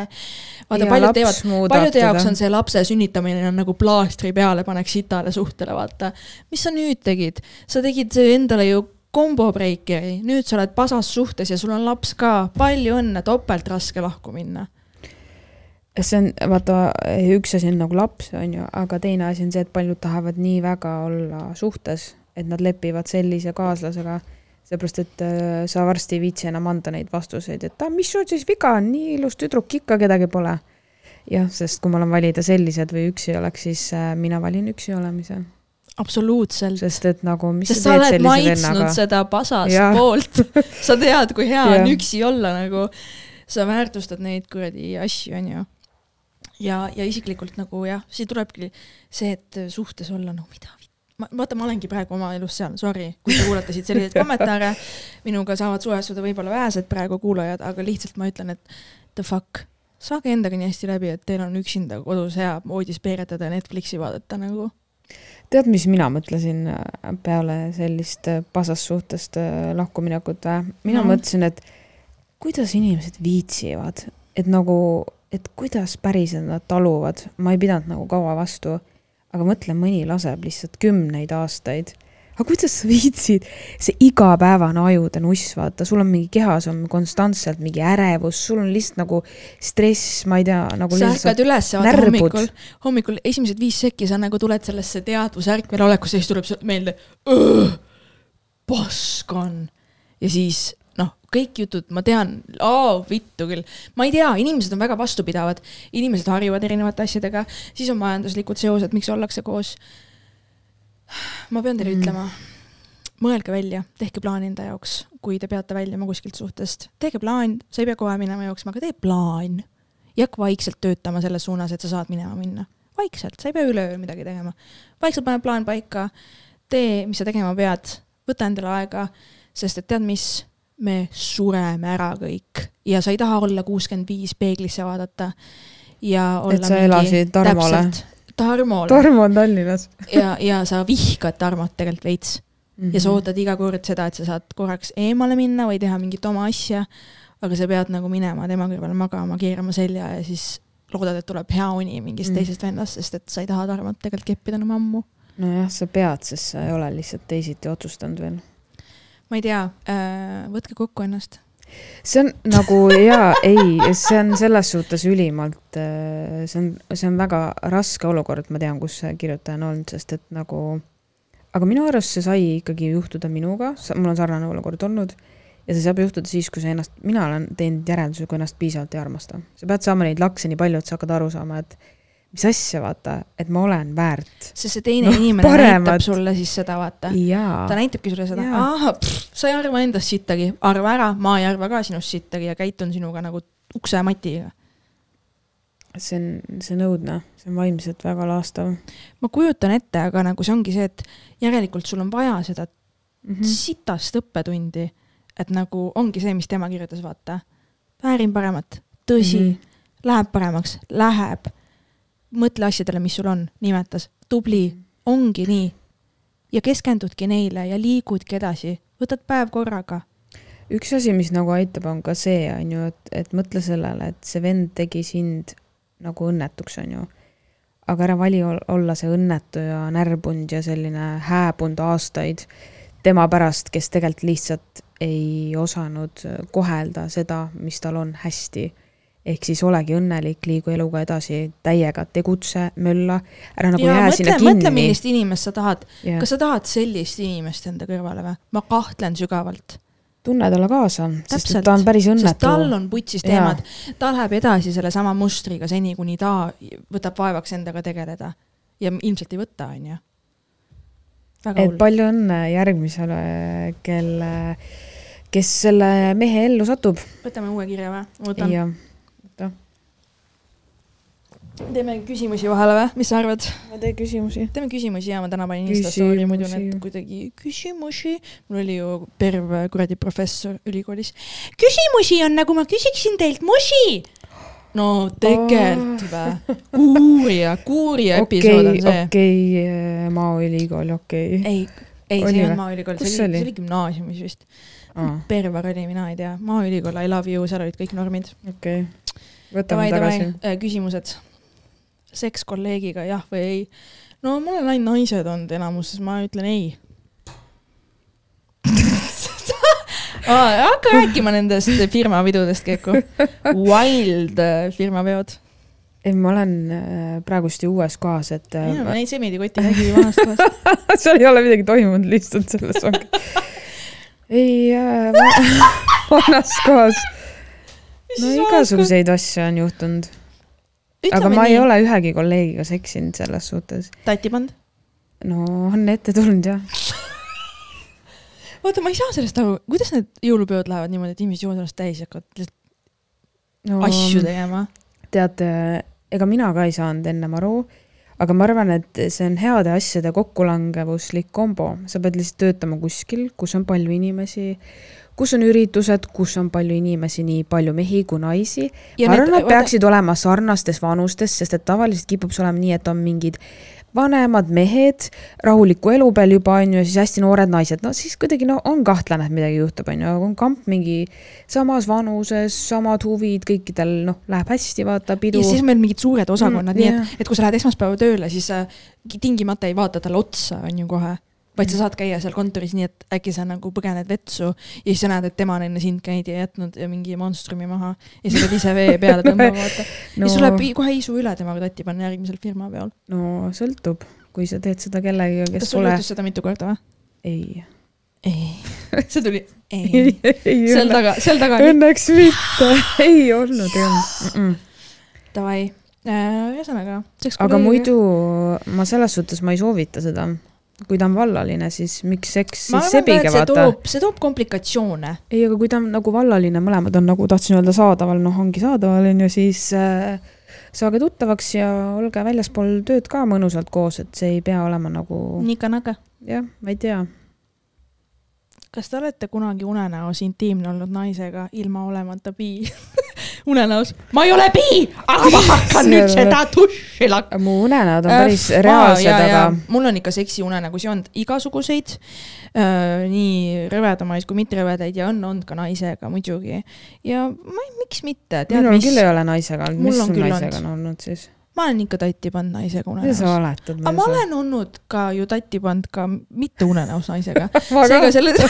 vaata, paljud teevad, paljude jaoks on see lapse sünnitamine on nagu plaastri peale paneks sitale suhtele, vaata. mis sa nüüd tegid, sa tegid endale ju kombo breakeri, nüüd sa oled pasas suhtes ja sul on laps ka, palju õnne, topelt raske lahku minna. See on, vaata, üks asi on nagu laps, on ju, aga teine asi on see, et paljud tahavad nii väga olla suhtes, et nad lepivad sellise kaaslasega, seepärast et äh, sa varsti ei viitsi enam anda neid vastuseid, et ah, mis sul siis viga on, nii ilus tüdruk ikka kedagi pole. jah, sest kui mul on valida sellised või üksi oleks, siis äh, mina valin üksi olemise, absoluutselt. sest et nagu, mis sest sa sa teed oled sellise maitsnud vennaga. seda pasast Jah. poolt, sa tead, kui hea on üksi olla nagu, sa väärtustad neid kuradi asju, onju. ja, ja isiklikult nagu jah, siin tulebki see, et suhtes olla, no mida ma, vaata, ma olengi praegu oma elus seal, sorry, kui te kuulete siit selliseid kommentaare, minuga saavad suhestuda võib-olla vähesed praegu kuulajad, aga lihtsalt ma ütlen, et the fuck, saage endaga nii hästi läbi, et teil on üksinda kodus hea voodis peeretada ja Netflixi vaadata nagu. tead, mis mina mõtlesin äh, peale sellist äh, pasast suhtest äh, lahkuminekut või? mina No. no. mõtlesin, et kuidas inimesed viitsivad, et nagu, et kuidas päriselt nad taluvad, ma ei pidanud nagu kaua vastu, aga mõtle, mõni laseb lihtsalt kümneid aastaid. aga kuidas sa viitsid, see igapäevane ajude nuss, vaata, sul on mingi kehas on konstantselt mingi ärevus, sul on lihtsalt nagu stress, ma ei tea, nagu sa ärkad üles, vaata hommikul, hommikul esimesed viis sekki sa nagu tuled sellesse teadvusärkvel olekusse, siis tuleb meelde, pask on. ja siis noh, kõik jutud, ma tean, vittu küll, ma ei tea, inimesed on väga vastupidavad, inimesed harjuvad erinevate asjadega, siis on majanduslikud seosed, miks ollakse koos. ma pean teile mm. ütlema, mõelge välja, tehke plaan enda jaoks, kui te peate väljuma kuskilt suhtest, tehke plaan, sa ei pea kohe minema jooksma, aga tee plaan ja hakka vaikselt töötama selles suunas, et sa saad minema minna. vaikselt, sa ei pea üleöö midagi tegema. vaikselt pane plaan paika, tee, mis sa tegema pead, võta endale aega, sest et tead mis, me sureme ära kõik ja sa ei taha olla kuuskümmend viis peeglisse vaadata ja olla sa elasid Tarmole.. Tarmole Tarmo on Tallinnas ja, ja sa vihkad Tarmot tegelikult veits mm. -hmm. ja sa ootad iga kord seda, et sa saad korraks eemale minna või teha mingit oma asja, aga sa pead nagu minema tema kõrvale magama, keerama selja ja siis loodad, et tuleb hea uni mingist Mm. mm. teisest vennast, sest et sa ei taha Tarmot tegelikult keppida enam ammu. nojah, sa pead, sest sa ei ole lihtsalt teisiti otsustanud veel. Ma ei tea äh,, võtke kokku ennast. see on nagu jaa, ei, see on selles suhtes ülimalt, see on, see on väga raske olukord, ma tean, kus see kirjutaja on olnud, sest et nagu, aga minu arust see sai ikkagi juhtuda minuga, mul on sarnane olukord olnud ja see saab juhtuda siis, kui sa ennast, mina olen teinud järelduse, kui ennast piisavalt ei armasta. sa pead saama neid lakse nii palju, et sa hakkad aru saama, et mis asja, vaata, et ma olen väärt. sest see teine no, inimene paremat. näitab sulle siis seda, vaata. ta, näitabki sulle seda, ahah, sa ei arva endast sittagi, arva ära, ma ei arva ka sinust sittagi ja käitun sinuga nagu uksematiga. see on, see on õudne, see on vaimselt väga laastav ma kujutan ette, aga nagu see ongi see, et järelikult sul on vaja seda mm. mm. sitast õppetundi, et nagu ongi see, mis tema kirjutas, vaata. väärin paremat, tõsi mm. -hmm. läheb paremaks, läheb. Mõtle asjadele, mis sul on, nimetas, tubli, ongi nii. ja keskendudki neile ja liigudki edasi, võtad päev korraga. üks asi, mis nagu aitab, on ka see, on ju, et, et mõtle sellele, et see vend tegi sind nagu õnnetuks, on ju. aga ära vali ol- olla see õnnetu ja närbunud ja selline hääbunud aastaid tema pärast, kes tegelikult lihtsalt ei osanud kohelda seda, mis tal on hästi. Ehk siis olegi õnnelik, liigu eluga edasi, täiega tegutse, mölla, ära nagu ja jää mõtle sinna, mõtle, kinni. millist inimest sa tahad. kas sa tahad sellist inimest enda kõrvale või? ma kahtlen sügavalt. tunne talle kaasa, sest ta on päris õnnetu. tal on putsis teemad, ta läheb edasi sellesama mustriga seni, kuni ta võtab vaevaks endaga tegeleda. ja ilmselt ei võta, onju. väga et hull. palju õnne järgmisele, kelle, kes selle mehe ellu satub. võtame uue kirja või? ma võtan. Ja teeme küsimusi vahele või? mis sa arvad? ma teen küsimusi. teeme küsimusi ja ma täna panin Insta story muidu need Küsimusi. kuidagi küsimusi. mul oli ju perv kuradi professor ülikoolis. küsimusi on nagu ma küsiksin teilt musi. no tegelikult või? kuurija, kuurija episood on okei, see. okei, Maaülikool, okei. ei, ei, Oli see ei olnud Maaülikool, see oli? see oli gümnaasiumis vist. Perver oli, mina ei tea. Maaülikool, I love you, seal olid kõik normid. okei, võtame Davai, tagasi., küsimused. seks kolleegiga, jah või ei? no mul on ainult naised olnud enamuses, ma ütlen ei. hakka rääkima nendest firmapidudest, Keku. Wild äh, firmapeod. ei, ma olen äh, praegust ju uues kohas, et ei no äh, neid semidikotti räägi vanast kohast. seal ei ole midagi toimunud, lihtsalt selles ongi. Ei äh,, vanas kohas. no igasuguseid asju on juhtunud, aga ma ei. ole ühegi kolleegiga seksinud selles suhtes. tatipand. no on ette tulnud jah. oota, ma ei saa sellest aru, kuidas need jõulupeod lähevad niimoodi, et inimesed joovad ennast täis ja hakkavad lihtsalt no, asju tegema. tead, ega mina ka ei saanud ennem aru, aga ma arvan, et see on heade asjade kokkulangevuslik kombo, sa pead lihtsalt töötama kuskil, kus on palju inimesi, kus on üritused, kus on palju inimesi, nii palju mehi kui naisi. ma arvan, nad peaksid olema sarnastes vanustes, sest et tavaliselt kipub see olema nii, et on mingid vanemad mehed rahuliku elu peal juba on ju, ja siis hästi noored naised, no siis kuidagi no on kahtlane, et midagi juhtub, on ju, aga kui on kamp mingi samas vanuses, samad huvid, kõikidel noh, läheb hästi, vaata pidu ja. siis on meil mingid suured osakonnad Mm, nii jah. et, et kui sa lähed esmaspäeva tööle, siis sa tingimata ei vaata talle otsa, on ju kohe. Vaid sa saad käia seal kontoris nii, et äkki sa nagu põgened vetsu ja siis sa näed, et tema on enne sind käinud ja jätnud mingi monstrumi maha ja sa pead ise vee peale tõmbama, vaata. ja no, sul läheb kohe isu üle temaga tatti panna järgmisel firmapeol. no sõltub, kui sa teed seda kellegagi, kas kes sul pole, juhtus seda mitu korda või? ei, ei. see tuli ei ei, seal taga, seal taga õnneks mitte, ei olnud. -mm. Davai, ühesõnaga. aga muidu ma selles suhtes ma ei soovita seda, kui ta on vallaline, siis miks seks ma siis see vaata. see toob komplikatsioone. ei, aga kui ta on nagu vallaline, mõlemad on nagu tahtsin öelda saadaval, noh, ongi saadaval, on ju, siis äh, saage tuttavaks ja olge väljaspool tööd ka mõnusalt koos, et see ei pea olema nagu, nika-naka. jah, ma ei tea. kas te olete kunagi unenäos intiimne olnud naisega ilma olemata bi? unenäos, ma ei ole bi, aga ma hakkan nüüd on- seda tuši lakkama. mu unenäod on päris reaalsed, aga mul on ikka seksiunenägusid olnud igasuguseid. Äh,, nii rõvedamaid kui mitte rõvedaid ja on olnud ka naisega muidugi. ja ma ei, miks mitte, minul mis? küll, ei ole naisega olnud, mis on sul naisega on olnud siis? ma olen ikka tatti pannud naisega mida sa unenäos. valetad aga ma olen olnud ka ju tatti pannud ka mitte unenäos naisega. Seega selles,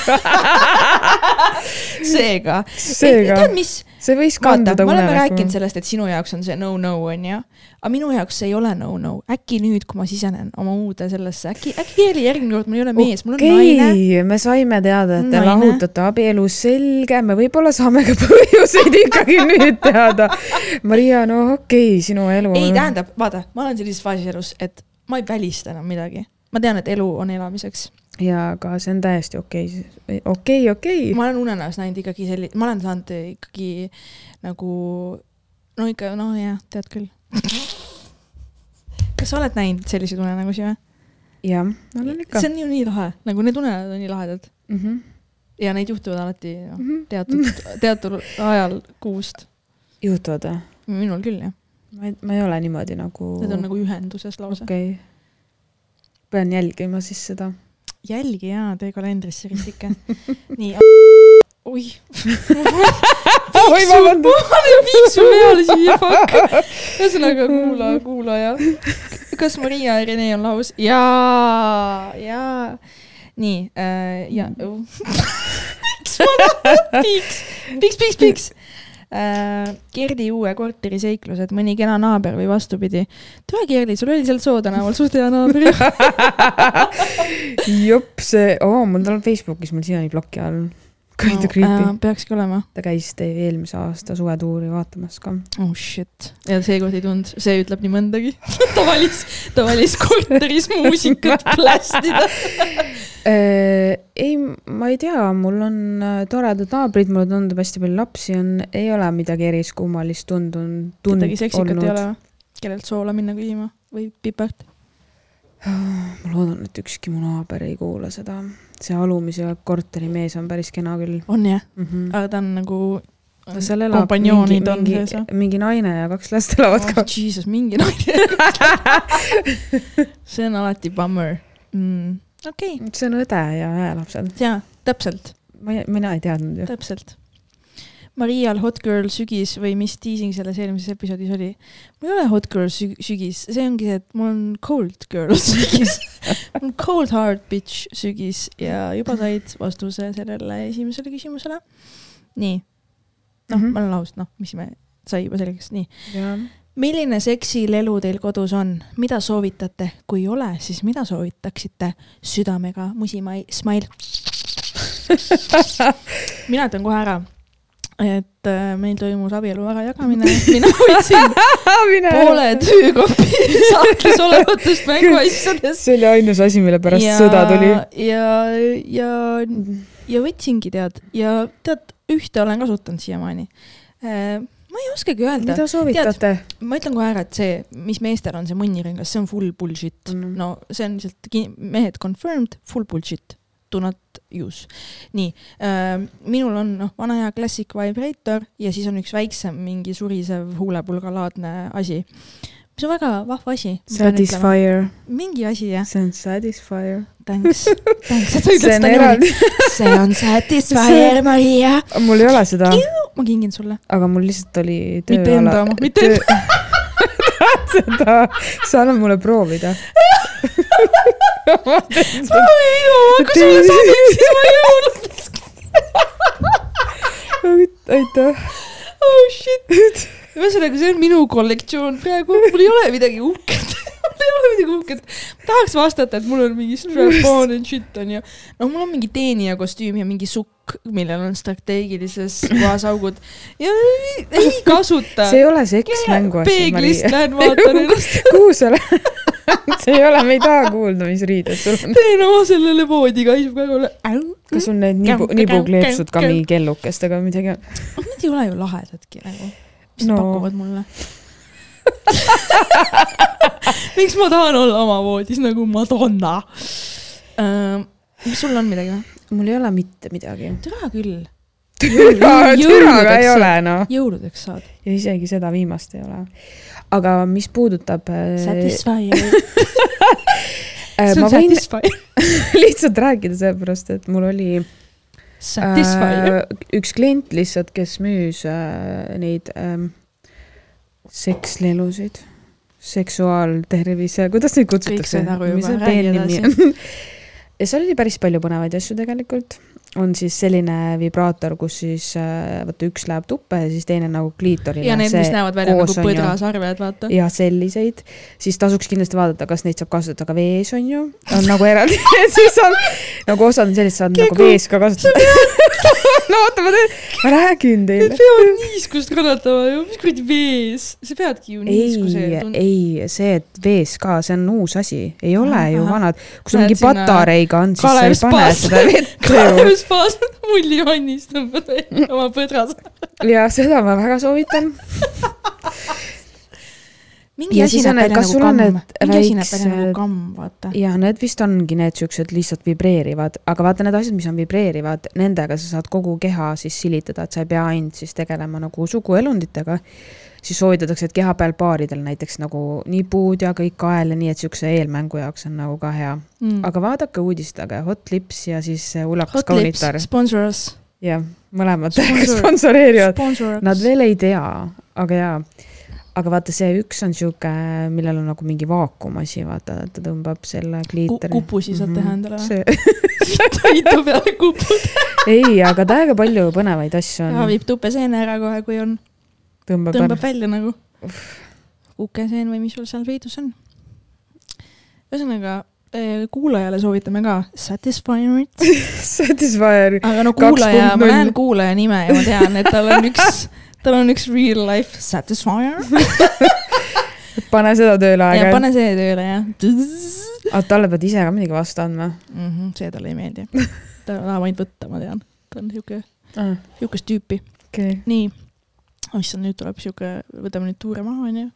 seega, seega. Tead, mis, see võis kanduda me oleme rääkinud sellest, et sinu jaoks on see no-no onju, aga minu jaoks see ei ole no-no, äkki nüüd, kui ma sisenen oma uude sellesse, äkki, äkki järgmine kord mul ei ole mees, mul on okei naine. me saime teada, et te Naine. lahutate abielus, selge, me võib-olla saame ka põhjuseid ikkagi nüüd teada. Maria, no okei okay,, sinu elu. ei, tähendab, vaata, ma olen sellises faasis elus, et ma ei välista enam midagi. ma tean, et elu on elamiseks. Ja aga see on täiesti okei okay., okei, okei. ma olen unenäos näinud ikkagi selli-, ma olen saanud ikkagi nagu, no ikka, no jah, tead küll. kas sa oled näinud selliseid unenägusid või? jah, olen ikka see. on ju nii lahe, nagu need unenäod on nii lahedad Mm -hmm. ja neid juhtuvad alati noh, Mm -hmm. teatud, teatud ajal kuust. juhtuvad või? minul küll jah, ma ei, ma ei ole niimoodi nagu. need on nagu ühenduses lausa. okei okay.. pean jälgima siis seda. Jälgi jaa, tee kalendrisse ristike. nii. oih. Oi, vabandust. panen piiksu peale siia, fuck. ühesõnaga kuula, kuulaja. kas Maria ja Rene on lahus? jaa, jaa. nii äh, ja. miks ma tahan piiks, piiks, piiks, piiks. Gerdi uue korteri seiklused, mõni kena naaber või vastupidi. tere, Gerdi, sul oli seal Soo tänaval suht hea naaber ju. jop, see oh,, mul on Facebookis mul siiani ploki all. Kind of creepy äh,. peakski olema. ta käis teie eelmise aasta suvetuuri vaatamas ka. oh shit. ja seekord ei tulnud, see ütleb nii mõndagi. ta valis, ta valis korteris muusikat plästida. Äh, ei, ma ei tea, mul on äh, toredad naabrid, mulle tundub hästi palju lapsi on, ei ole midagi eriskummalist tundunud, tund kedagi seksikat ei ole olnud. kellelt soola minna küsima või pipart? ma loodan, et ükski mu naaber ei kuula seda. See alumise korteri mees on päris kena küll on jah, mm. -hmm. aga ta on nagu. no seal elab mingi, mingi mingi naine ja kaks last elavad oh, ka. Jesus, mingi naine. see on alati bummer mm.. okei okay., see on õde ja seal. jaa, täpselt, ma ei, mina ei teadnud ju. täpselt. Marial Hot Girl sügis või mis teasing selles eelmises episoodis oli? mul ei ole Hot Girl sü- sügis, see ongi see, et mul on Cold Girl sügis. mul on Cold Hard Bitch sügis ja juba said vastuse sellele esimesele küsimusele. nii, noh mm. -hmm., ma olen aus, noh, mis me, sai juba selgeks, nii. jah. milline seksilelu teil kodus on, mida soovitate, kui ei ole, siis mida soovitaksite? südamega musimai, smile. mina ütlen kohe ära, et äh, meil toimus abielu ärajagamine, mina võtsin poole töökopi sahtlis olevatest mänguasjadest. see oli ainus asi, mille pärast ja, sõda tuli. ja, ja, ja võtsingi tead ja tead, ühte olen kasutanud siiamaani. ma ei oskagi öelda, mida soovitate? ma ütlen kohe ära, et see, mis meestel on see munniringas, see on full bullshit Mhm. no see on lihtsalt mehed confirmed full bullshit, do not use. nii äh,, minul on noh, vana hea classic vibrator ja siis on üks väiksem mingi surisev huulepulgalaadne asi, mis on väga vahva asi. Satisfyer, mingi asi jah, see on Satisfyer. thanks, thanks, et sa see ütled on seda niimoodi. see on Satisfyer, Maria. mul ei ole seda, ma kingin sulle. aga mul lihtsalt oli töö Mitte enda oma, mitte enda- seda, sa annad mulle proovida. Kas sulle sobib, siis ma jõuan. aitäh. oh shit. ühesõnaga, see on minu kollektsioon praegu, mul ei ole midagi uhket mul ei ole midagi uhket. tahaks vastata, et mul on mingi strap-on and shit onju. no mul on mingi teenija kostüüm ja mingi sukk, millel on strateegilises kohas augud ja ei, ei kasuta see. ei ole seks mänguasi. peeglist lähen vaatan ennast. kuhu sa lähed? see ei ole, me ei taha kuulda, mis riided sul on. teen oma sellele voodiga, isub kogu aeg. kas sul need nibu, nibukleepsud ka mingi kellukestega või midagi on? Need ei ole ju lahedadki nagu, mis no. pakuvad mulle. miks ma tahan olla oma voodis nagu Madonna uh,? mis sul on midagi või? mul ei ole mitte midagi. türa küll. türaga ei ole noh. jõuludeks saad. ja isegi seda viimast ei ole. aga mis puudutab äh, Satisfyer. äh, see on Satisfyer. lihtsalt rääkida sellepärast, et mul oli Satisfyer. äh, üks klient lihtsalt, kes müüs äh, neid ähm, sekslelusid, seksuaaltervise, kuidas neid kutsutakse mis see peennimi on? ja seal oli päris palju põnevaid asju tegelikult. on siis selline vibraator, kus siis äh, vaata üks läheb tuppe ja siis teine nagu kliitorile. ja need, mis näevad välja nagu põdrasarved, vaata. ja selliseid, siis tasuks kindlasti vaadata, kas neid saab kasutada ka vees, on ju, on nagu eraldi, siis on nagu osad on sellised, saad nagu Kegu. vees ka kasutada. no oota, ma teen, ma räägin teile. peavad niiskust kannatama ju, mis kuradi vees, sa peadki ju niiskuse ei, see, et vees ka, see on uus asi, ei ole ju vanad. kui sul mingi patareiga on, siis sa ei pane seda vette ju. Kalev Spaas mullivannis tõmbad välja oma põdras. ja seda ma väga soovitan. mingi Ja asi näeb välja nagu kamm, mingi asi näeb välja nagu kamm, vaata. ja need vist ongi need siuksed lihtsalt vibreerivad, aga vaata need asjad, mis on vibreerivad, nendega sa saad kogu keha siis silitada, et sa ei pea ainult siis tegelema nagu suguelunditega. siis soovitatakse, et keha peal paaridel näiteks nagu nipud ja kõik kael ja nii, et siukse eelmängu jaoks on nagu ka hea. Mm. aga vaadake uudistage Hot Lips ja siis äh, Ulakas kaunitar, sponsor us. jah, mõlemad Sponsor- sponsoreerivad. Nad veel ei tea, aga jaa. Aga vaata, see üks on sihuke, millel on nagu mingi vaakumasi, vaata, ta tõmbab selle kliiteri. kupusi saad teha endale või? see, toidu peale kupud. ei, aga täiega palju põnevaid asju on. viib tupeseene ära kohe, kui on, tõmbab tõmbab ära. välja nagu kukeseen või mis sul seal peidus on. ühesõnaga eh, kuulajale soovitame ka Satisfyerit, Satisfyer. aga no kuulaja, ma näen kuulaja nime ja ma tean, et tal on üks, tal on üks real life Satisfyer. pane seda tööle aeg-ajalt. pane see tööle jah. aga talle pead ise ka midagi vastu andma. see talle ei meeldi. ta tahab ainult võtta, ma tean. ta on siuke, okei siukest tüüpi. okay., nii, issand, nüüd tuleb siuke, võtame nüüd tuure maha, onju.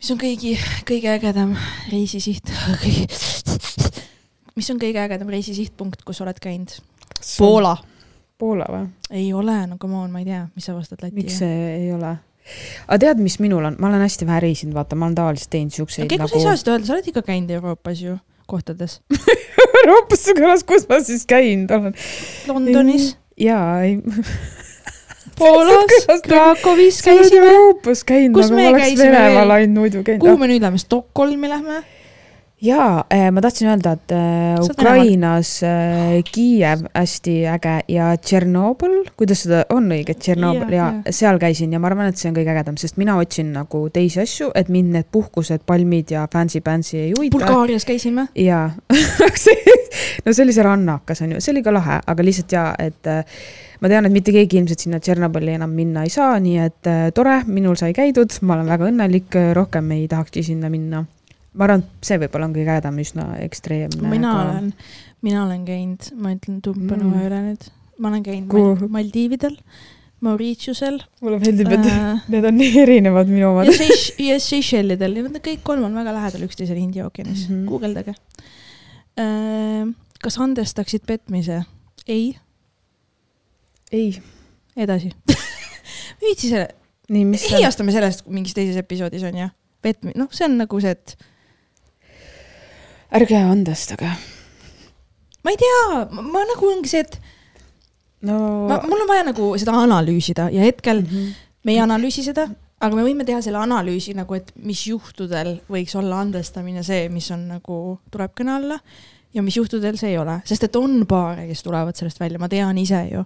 mis on kõigi, kõige ägedam reisisiht, mis on kõige ägedam reisisihtpunkt, kus oled käinud? Poola. Poola või? ei ole, no come on, ma ei tea, mis sa vastad Läti. miks see ei ole? aga tead, mis minul on, ma olen hästi vähe reisinud, vaata, ma olen tavaliselt teinud siukseid okei, kui sa ei saa seda öelda, sa oled ikka käinud Euroopas ju, kohtades. Euroopasse kõlas, kus ma siis käinud olen. Londonis, jaa, ei. Poolas, Krakowis käisime. Euroopas käinud, aga me ma oleks Venemaal ainult muidu käinud kuhu. me nüüd lähme, Stockholmi lähme? jaa, ma tahtsin öelda, et äh, Sa Ukrainas äh, Kiiev hästi äge ja Tšernobõl, kuidas seda on õige, Tšernobõl ja, ja seal käisin ja ma arvan, et see on kõige ägedam, sest mina otsin nagu teisi asju, et mind need puhkused, palmid ja fancy-pancy ei huvita. Bulgaarias käisime. jaa, no see oli see rannakas on ju, see oli ka lahe, aga lihtsalt jaa, et äh, ma tean, et mitte keegi ilmselt sinna Tšernobõli enam minna ei saa, nii et äh, tore, minul sai käidud, ma olen väga õnnelik, rohkem ei tahakski sinna minna. Ma arvan, et see võib-olla on kõige ägedam, üsna ekstreemne. mina olen, mina olen käinud, ma ütlen tumpan Mm. üle nüüd, ma olen käinud Kuhu? Mal Maldiividel, Mauritiusel mulle meeldib, et äh, need on nii erinevad minu omad ja Seych-, ja Seychellidel ja nad kõik kolm on väga lähedal üksteisele India ookeanis mm. -hmm. guugeldage äh,. kas andestaksid petmise? ei, ei, edasi viitsi selle, hiiastame sellest mingis teises episoodis on ju, petmi-, noh, see on nagu see, et ärge andestage. ma ei tea, ma nagu ongi see, et no ma, mul on vaja nagu seda analüüsida ja hetkel Mhm. me ei analüüsi seda, aga me võime teha selle analüüsi nagu, et mis juhtudel võiks olla andestamine see, mis on nagu, tuleb kõne alla ja mis juhtudel see ei ole, sest et on paare, kes tulevad sellest välja, ma tean ise ju.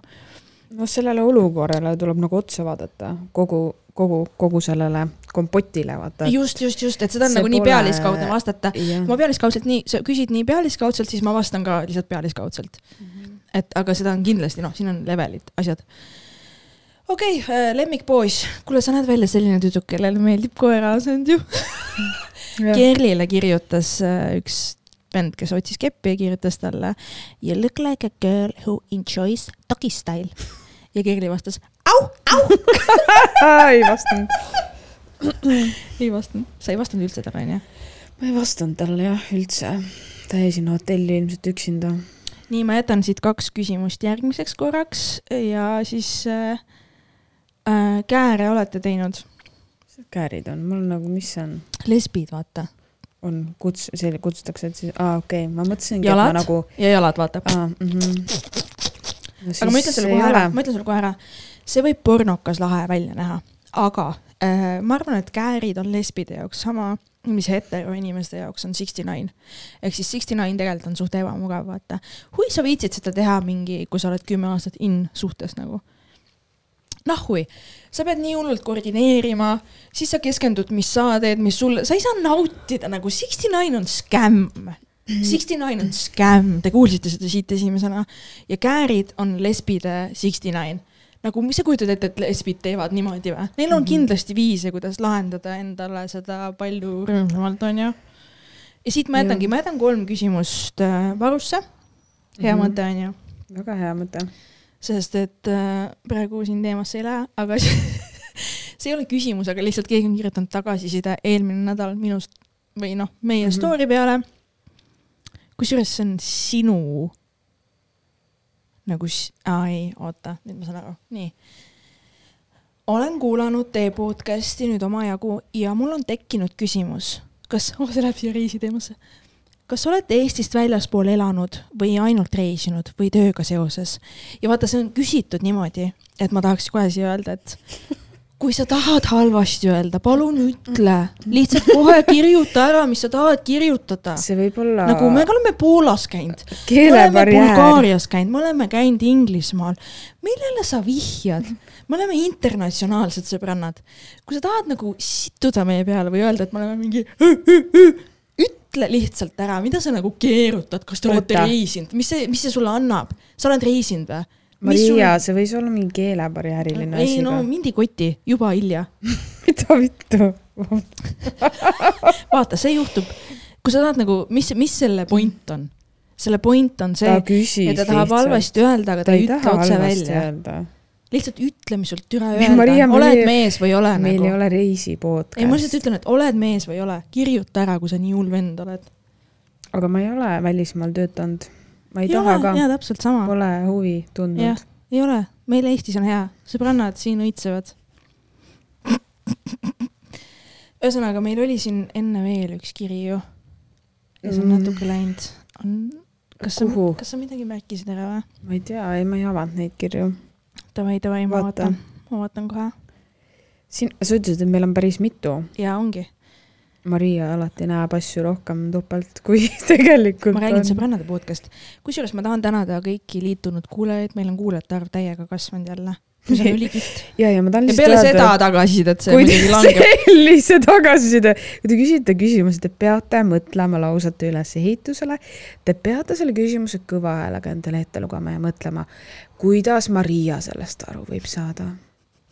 noh, sellele olukorrale tuleb nagu otsa vaadata, kogu, kogu, kogu sellele kompotile vaata. just, just, just, et seda on nagu nii pole- pealiskaudne vastata. kui ma pealiskaudselt nii, sa küsid nii pealiskaudselt, siis ma vastan ka lihtsalt pealiskaudselt. Mhm. et aga seda on kindlasti, noh, siin on levelid, asjad. okei okay,, lemmikpoiss, kuule, sa näed välja selline tüdruk, kellele meeldib koeraasend ju. Kerlile kirjutas äh, üks vend, kes otsis keppi ja kirjutas talle You look like a girl who enjoys doggy style. ja Kerli vastas au, au ei vastanud. ei vastanud, sa ei vastanud üldse talle onju? ma ei vastanud talle jah, üldse. ta jäi sinna hotelli ilmselt üksinda. nii, ma jätan siit kaks küsimust järgmiseks korraks ja siis äh, äh, kääre olete teinud? käärid on, mul nagu, mis see on? lesbid, vaata. On, kuts-, see kutsutakse, et siis, aa okei okay., ma mõtlesingi, et ma nagu. ja jalad, vaata. Mm -hmm. no, aga ma ütlen sulle kohe ära, ma ütlen sulle kohe ära, see võib pornokas lahe välja näha, aga äh, ma arvan, et käärid on lesbide jaoks sama mis hetero inimeste jaoks on sixty nine. ehk siis sixty nine tegelikult on suht ebamugav, vaata. hui sa viitsid seda teha mingi, kui sa oled kümme aastat in suhtes nagu nahhui, sa pead nii hullult koordineerima, siis sa keskendud, mis sa teed, mis sulle, sa ei saa nautida nagu sixty nine on skämm. Sixty nine on skämm, te kuulsite seda siit esimesena ja käärid on lesbide sixty nine nagu, mis sa kujutad ette, et lesbid teevad niimoodi või? Neil on mm -hmm. kindlasti viise, kuidas lahendada endale seda palju rõõmsamalt, onju. ja siit ma jätangi, ma jätan kolm küsimust äh, varusse. hea mm -hmm. mõte, onju. väga hea mõte sest et äh, praegu siin teemasse ei lähe, aga see ei ole küsimus, aga lihtsalt keegi on kirjutanud tagasiside eelmine nädal minust või noh, meie mm -hmm. story peale. kusjuures see on sinu nagu, aa ei, oota, nüüd ma saan aru, nii. olen kuulanud teie podcast'i nüüd omajagu ja mul on tekkinud küsimus, kas, oh see läheb siia reisiteemasse kas olete Eestist väljaspool elanud või ainult reisinud või tööga seoses? ja vaata, see on küsitud niimoodi, et ma tahaks kohe siia öelda, et kui sa tahad halvasti öelda, palun ütle, lihtsalt kohe kirjuta ära, mis sa tahad kirjutada. see võib olla. nagu me oleme Poolas käinud, me oleme Bulgaarias käinud, me oleme käinud Inglismaal. millele sa vihjad? me oleme internatsionaalsed sõbrannad. kui sa tahad nagu sittuda meie peale või öelda, et me oleme mingi ütle lihtsalt ära, mida sa nagu keerutad, kas te olete reisinud, mis see, mis see sulle annab, sa oled reisinud või? Maria sul..., see võis olla mingi keelebarjääriline asi. ei no mind ei koti, juba hilja. Mida vittu? Vaata, see juhtub, kui sa tahad nagu, mis, mis selle point on? selle point on see, et ta tahab halvasti öelda, aga ta, ta ei ütle otse välja lihtsalt ütle, mis sul türa öelda, oled meil, mees või ole meil nagu. ei ole reisi podcast. ei, ma lihtsalt ütlen, et oled mees või ei ole, kirjuta ära, kui sa nii hull vend oled. aga ma ei ole välismaal töötanud. ma ei, ei taha ole, ka. jaa, täpselt sama. Pole huvi tundnud. ei ole, meil Eestis on hea, sõbrannad siin õitsevad. ühesõnaga, meil oli siin enne veel üks kiri ju. ja see on mm. natuke läinud. on, kas sa, kas sa midagi märkisid ära või? ma ei tea, ei, ma ei avanud neid kirju davai, davai, ma vaatan, ma vaatan kohe. siin, sa ütlesid, et meil on päris mitu. jaa, ongi. Maria alati näeb asju rohkem topelt, kui tegelikult ma räägin sõbrannade podcast. kusjuures ma tahan tänada kõiki liitunud kuulajaid, meil on kuulajate arv täiega kasvanud jälle mis on ülikihvt. ja, ja ma tahan lihtsalt peale seda tagasisidet see muidugi langeb. sellise tagasiside, kui te küsite küsimuse, te peate mõtlema lausete ülesehitusele. Te peate selle küsimuse kõva häälega endale ette lugema ja mõtlema, kuidas Maria sellest aru võib saada.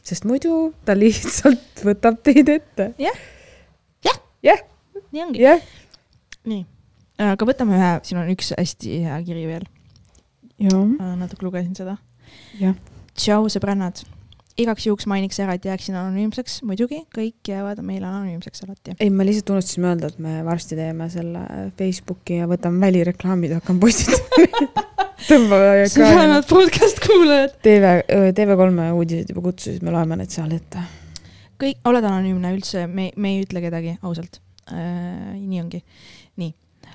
sest muidu ta lihtsalt võtab teid ette. jah, jah, jah, nii ongi. nii, aga võtame ühe, siin on üks hästi hea kiri veel. natuke lugesin seda. jah tšau, sõbrannad. igaks juhuks mainiks ära, et jääksin anonüümseks, muidugi kõik jäävad meil anonüümseks alati. ei, me lihtsalt unustasime öelda, et me varsti teeme selle Facebooki ja võtame välireklaamid ja hakkame postitama tõmbame sõbrannad podcast kuulajad. TV, TV3 uudised juba kutsusid, me loeme need seal ette. kõik, oled anonüümne üldse, me, me ei ütle kedagi, ausalt äh,. nii ongi.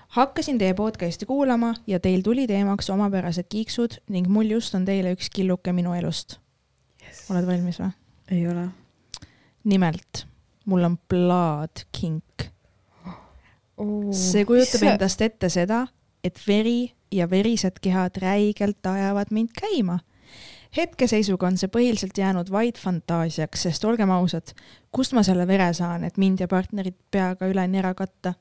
Hakkasin teie podcast'i kuulama ja teil tuli teemaks omapärased kiiksud ning mul just on teile üks killuke minu elust yes.. oled valmis või? ei ole. nimelt, mul on plaadkink oh,. see kujutab see... endast ette seda, et veri ja verised kehad räigelt ajavad mind käima hetkeseisuga on see põhiliselt jäänud vaid fantaasiaks, sest olgem ausad, kust ma selle vere saan, et mind ja partnerit peaga üleni ära katta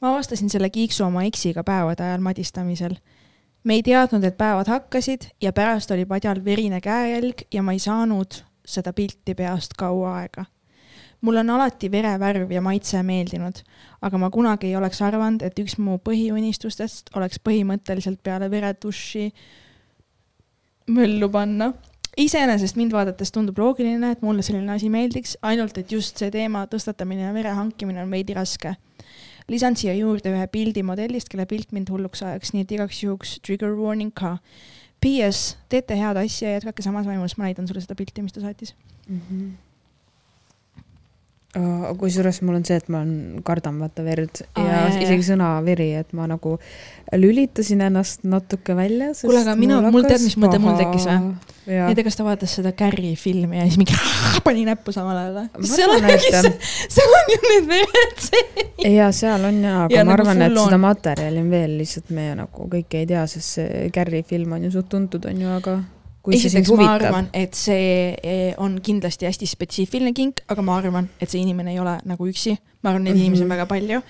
ma avastasin selle kiiksu oma eksiga päevade ajal madistamisel. me ei teadnud, et päevad hakkasid ja pärast oli padjal verine käejälg ja ma ei saanud seda pilti peast kaua aega. mulle on alati verevärv ja maitse meeldinud, aga ma kunagi ei oleks arvanud, et üks mu põhiunistustest oleks põhimõtteliselt peale vereduši möllu panna. iseenesest mind vaadates tundub loogiline, et mulle selline asi meeldiks, ainult et just see teema tõstatamine ja vere hankimine on veidi raske. Lisan siia juurde ühe pildi modellist, kelle pilt mind hulluks ajaks, nii et igaks juhuks trigger warning ka. PS, teete head asja, jätkake samas vaimus, ma näitan sulle seda pilti, mis ta saatis mm. -hmm kusjuures mul on see, et ma on, kardan vaata verd Aa, ja jah, jah. isegi sõna veri, et ma nagu lülitasin ennast natuke välja. Kuule, aga mina- mul tead, mis mõte mul tekkis või? või? ei tea, kas ta vaatas seda Carri filmi ja siis mingi pani näppu samal ajal või? Ma seal on et-, seal on ju need vered sees. ja seal on jaa, aga Ja ja, ma nagu arvan, et full seda on. materjali on veel, lihtsalt me nagu kõike ei tea, sest see Carri film on ju suht tuntud, on ju, aga esiteks ma huvitab arvan, et see eh, on kindlasti hästi spetsiifiline kink, aga ma arvan, et see inimene ei ole nagu üksi. ma arvan, neid mm. -hmm. inimesi on väga palju.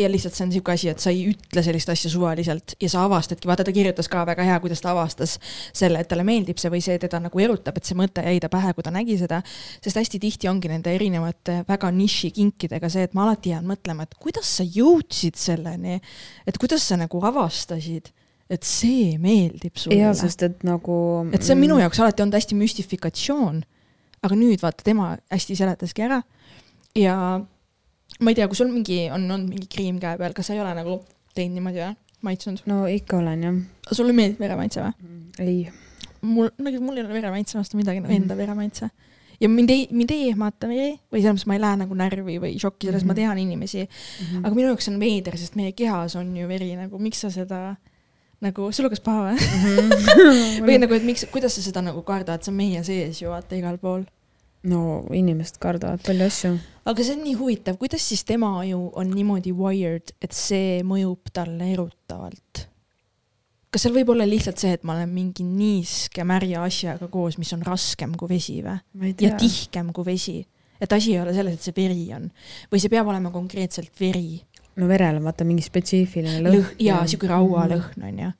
ja lihtsalt see on niisugune asi, et sa ei ütle sellist asja suvaliselt ja sa avastadki, vaata ta kirjutas ka väga hea, kuidas ta avastas selle, et talle meeldib see või see teda nagu erutab, et see mõte jäi ta pähe, kui ta nägi seda. sest hästi tihti ongi nende erinevate väga niši kinkidega see, et ma alati jään mõtlema, et kuidas sa jõudsid selleni, et kuidas sa nagu avastasid, et see meeldib sulle jaa, sest et nagu et see on minu jaoks alati olnud hästi müstifikatsioon. aga nüüd vaata, tema hästi seletaski ära ja ma ei tea, kui sul mingi, on olnud mingi kriim käe peal, kas sa ei ole nagu teinud niimoodi või, maitsenud? no ikka olen jah. sulle meeldib veremaitse või? ei, mul, nagu mul ei ole veremaitse vastu midagi, Mhm. enda veremaitse. ja mind ei, mind ei ehmata veri või selles mõttes ma ei lähe nagu närvi või šokki, selles mm -hmm. ma Mhm. tean inimesi, aga minu jaoks on veider, sest meie kehas on ju veri nagu, miks sa seda nagu, sul hakkas paha või? või nagu, et miks, kuidas sa seda nagu kardad, see on meie sees ju vaata igal pool. no inimesed kardavad palju asju. aga see on nii huvitav, kuidas siis tema aju on niimoodi wired, et see mõjub talle erutavalt? kas seal võib olla lihtsalt see, et ma olen mingi niiske märja asjaga koos, mis on raskem kui vesi või? ja tihkem kui vesi? et asi ei ole selles, et see veri on või see peab olema konkreetselt veri, no verel on vaata mingi spetsiifiline lõhn. lõhn ja siuke raualõhn on ju.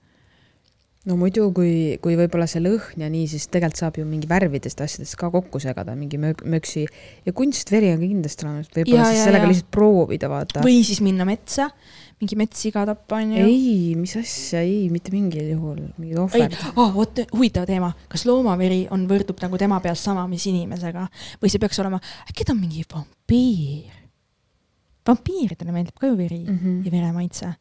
no muidu, kui, kui võib-olla see lõhn ja nii, siis tegelikult saab ju mingi värvidest asjadest ka kokku segada, mingi mök-, möksi ja kunstveri on kindlasti olemas, võib-olla Ja, siis ja, sellega ja. lihtsalt proovida, vaata. või siis minna metsa, mingi metssiga tappa on ju. ei, mis asja, ei, mitte mingil juhul, mingi ohver., oh, vot huvitav teema, kas loomaveri on, võrdub nagu tema peas sama, mis inimesega või see peaks olema, äkki ta on mingi vampiir? Vampiiridele meeldib ka ju veri mm. -hmm. ja veremaitse.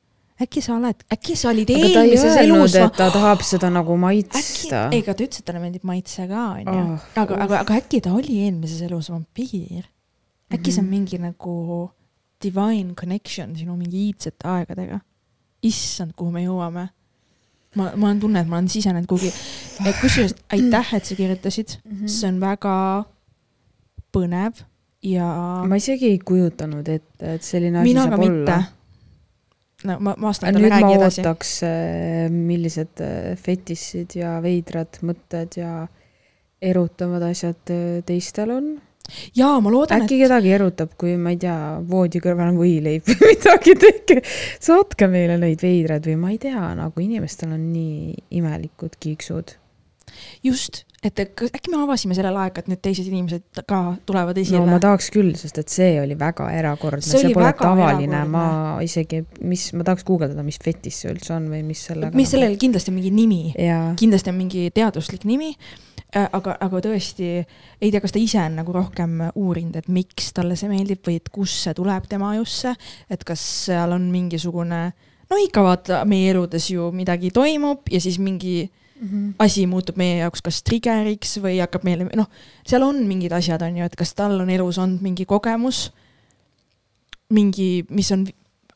äkki sa oled, äkki sa olid eelmises elus, et ta tahab seda nagu maitsta. ei, aga ta ütles, et talle meeldib maitse ka onju Ah, aga, aga, aga äkki ta oli eelmises elus vampiir? äkki see on Mhm. mingi nagu divine connection sinu mingi iidsete aegadega? issand, kuhu me jõuame ma, ma olen tunne, et ma olen sisenenud kuhugi. kusjuures aitäh, et sa kirjutasid, see on väga põnev ja ma isegi ei kujutanud ette, et selline asi saab olla.. no ma vastan nüüd talle, ma räägi edasi. ootaks, millised äh, fetišid ja veidrad mõtted ja erutavad asjad äh, teistel on. jaa, ma loodan, äkki et kedagi erutab, kui ma ei tea, voodi kõrval on võileib või midagi, tehke, saatke meile neid veidraid või ma ei tea, nagu inimestel on nii imelikud kiiksud. just, et kas- äkki me avasime sellel aega, et need teised inimesed ka tulevad no esile ma tahaks küll, sest et see oli väga erakordne, See see, pole tavaline, ma isegi, mis, ma tahaks guugeldada, mis fetiš see üldse on või mis sellega. mis sellel kindlasti on mingi nimi, kindlasti on mingi teaduslik nimi, aga, aga tõesti ei tea, kas ta ise on nagu rohkem uurinud, et miks talle see meeldib või et kust see tuleb tema ajusse, et kas seal on mingisugune, no ikka vaata, meie eludes ju midagi toimub ja siis mingi asi muutub meie jaoks kas trigger'iks või hakkab meile, noh, seal on mingid asjad, on ju, et kas tal on elus olnud mingi kogemus, mingi, mis on,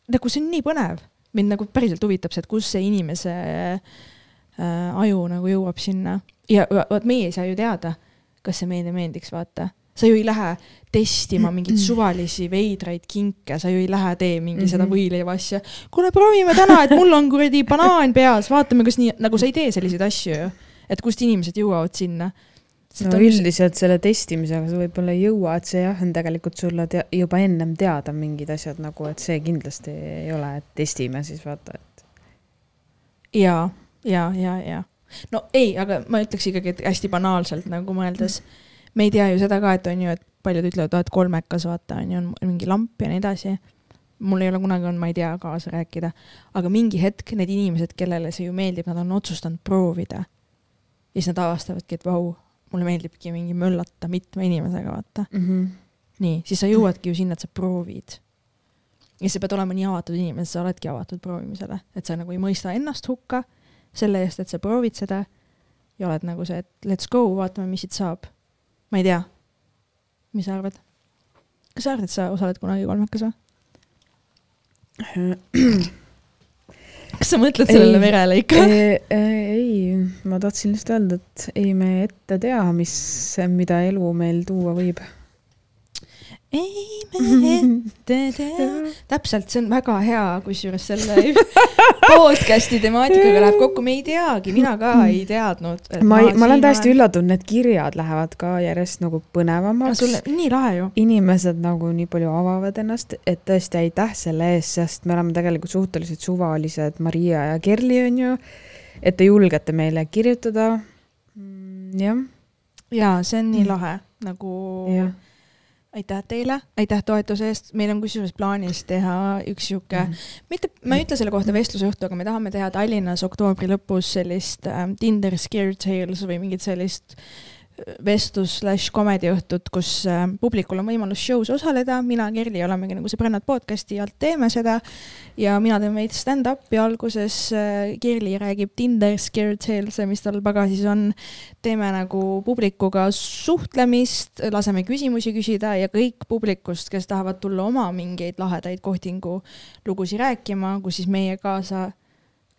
nagu see on nii põnev, mind nagu päriselt huvitab see, et kus see inimese äh, aju nagu jõuab sinna. Ja va- vaat meie ei saa ju teada, kas see meile meeldiks, vaata. Sa ju ei lähe testima mingeid suvalisi veidraid kinke, sa ju ei lähe tee mingi mm -hmm. seda võileiva asja. kuule, proovime täna, et mul on kuradi banaan peas, vaatame, kas nii, nagu sa ei tee selliseid asju ju. et kust inimesed jõuavad sinna. no üldiselt selle testimisega sa võib-olla ei jõua, et see jah, on tegelikult sulle juba ennem teada mingid asjad nagu, et see kindlasti ei ole, et testime siis vaata, et ja, ja, ja, ja no ei, aga ma ütleks ikkagi, et hästi banaalselt nagu mõeldes, me ei tea ju seda ka, et on ju, et paljud ütlevad, et kolmekas vaata on ju, on mingi lamp ja nii edasi. mul ei ole kunagi olnud, ma ei tea, kaasa rääkida, aga mingi hetk need inimesed, kellele see ju meeldib, nad on otsustanud proovida. ja siis nad avastavadki, et vau, mulle meeldibki mingi möllata mitme inimesega, vaata mm. -hmm. nii, siis sa jõuadki ju sinna, et sa proovid. ja sa pead olema nii avatud inimene, sa oledki avatud proovimisele, et sa nagu ei mõista ennast hukka selle eest, et sa proovid seda ja oled nagu see, et let's go, vaatame, mis siit saab. Ma ei tea. mis sa arvad? kas sa arvad, et sa osaled kunagi kolmekas või? kas sa mõtled sellele Ei. merele ikka? ei, ma tahtsin lihtsalt öelda, et ei me ette tea, mis, mida elu meil tuua võib. Ei me ette tea. täpselt, see on väga hea, kusjuures selle podcast'i temaatikaga läheb kokku, me ei teagi, mina ka ei teadnud. ma ei, ma olen täiesti üllatunud, need kirjad lähevad ka järjest nagu põnevamaks. sul nii lahe ju. inimesed nagu nii palju avavad ennast, et tõesti aitäh selle eest, sest me oleme tegelikult suhteliselt suvalised, Maria ja Kerli on ju, et te julgete meile kirjutada. jah, ja see on nii Mm. lahe nagu jah. Aitäh teile, aitäh toetuse eest, meil on kusjuures plaanis teha üks sihuke Mhm. mitte, ma ei ütle selle kohta vestlusõhtu, aga me tahame teha Tallinnas oktoobri lõpus sellist ähm, Tinder Scare Tales või mingit sellist äh, vestlus slaš komediõhtut, kus äh, publikul on võimalus show's osaleda, mina ja Kerli olemegi nagu sõbrannad podcast'i alt teeme seda. Ja mina teen veits stand-up'i alguses äh,, Kerli räägib Tinder Scare Tales'e, mis tal pagasis on, teeme nagu publikuga suhtlemist, laseme küsimusi küsida ja kõik publikust, kes tahavad tulla oma mingeid lahedaid kohtingu lugusid rääkima, kus siis meie kaasa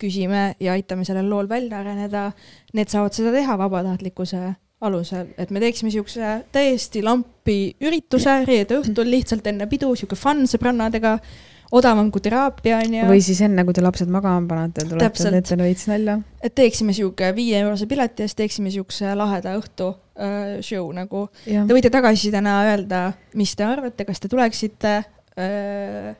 küsime ja aitame sellel lool välja areneda, need saavad seda teha vabatahtlikkuse alusel, et me teeksime siukse täiesti lampi ürituse reede õhtul lihtsalt enne pidu, sihuke fun sõbrannadega, odavam kui teraapia onju. või siis enne, kui te lapsed magama panete, tulete teete veits nalja. et teeksime sihuke viie eurose pileti eest, teeksime siukse laheda õhtu äh, show nagu. Te võite tagasisidena öelda, mis te arvate, kas te tuleksite äh,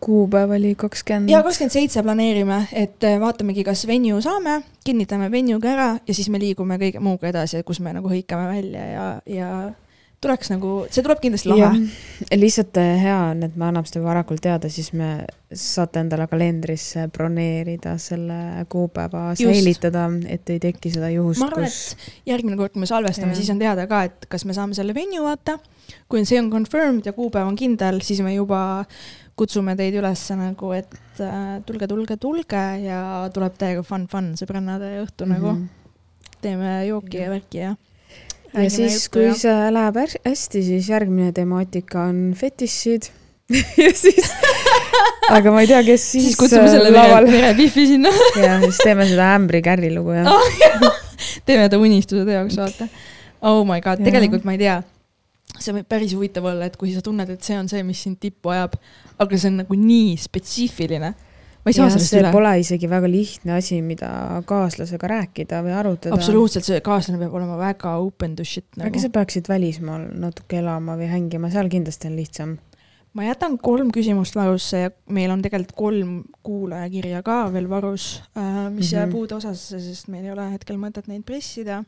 kuupäev oli kakskümmend. ja kakskümmend seitse planeerime, et äh, vaatamegi, kas venue saame, kinnitame venue ka ära ja siis me liigume kõige muuga edasi, kus me nagu hõikame välja ja, ja tuleks nagu, see tuleb kindlasti lahe. lihtsalt eh, hea on, et me anname seda varakult teada, siis me saate endale kalendrisse broneerida selle kuupäeva, säilitada, et ei teki seda juhust, ma arvan, kus et järgmine kord, kui me salvestame, siis on teada ka, et kas me saame selle venue vaata. kui see on confirmed ja kuupäev on kindel, siis me juba kutsume teid üles nagu, et äh, tulge, tulge, tulge ja tuleb täiega fun, fun sõbrannade õhtu mm -hmm. nagu. teeme jooki ja värki ja. ja siis, kui see läheb häs- hästi, siis järgmine temaatika on fetišid ja siis, aga ma ei tea, kes siis, siis kutsume äh, selle laval mere, merepihvi sinna ja siis teeme seda ämbri kärri lugu ja teeme ta unistuse teoks, vaata. Oh my god, Jah. tegelikult ma ei tea. See võib päris huvitav olla, et kui sa tunned, et see on see, mis sind tippu ajab, aga see on nagu nii spetsiifiline. ma ei saa ja sellest üle. pole isegi väga lihtne asi, mida kaaslasega rääkida või arutada. absoluutselt, see kaaslane peab olema väga open to shit äkki nagu. sa peaksid välismaal natuke elama või hängima, seal kindlasti on lihtsam. ma jätan kolm küsimust varusse ja meil on tegelikult kolm kuulajakirja ka veel varus, mis mm -hmm. jääb Mhm. uude osasse, sest meil ei ole hetkel mõtet neid pressida.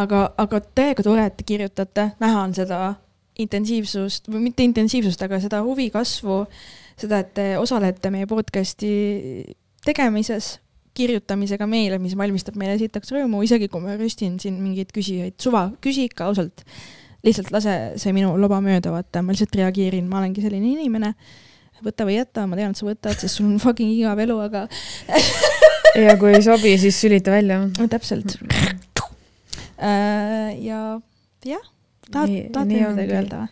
Aga, aga täiega tore, et te kirjutate, näha on seda intensiivsust või mitte intensiivsust, aga seda huvi kasvu, seda, et te osalete meie podcast'i tegemises, kirjutamisega meile, mis valmistab meile sitaks rõõmu, isegi kui ma rüstin siin mingeid küsijaid, suva, küsi ikka ausalt. lihtsalt lase see minu loba mööda, vaata, ma lihtsalt reageerin, ma olengi selline inimene. võta või jäta, ma tean, et sa võtad, sest sul on fucking igav elu, aga ja kui ei sobi, siis sülita välja. täpselt. Äh, ja jah, tahad, tahad veel midagi öelda või?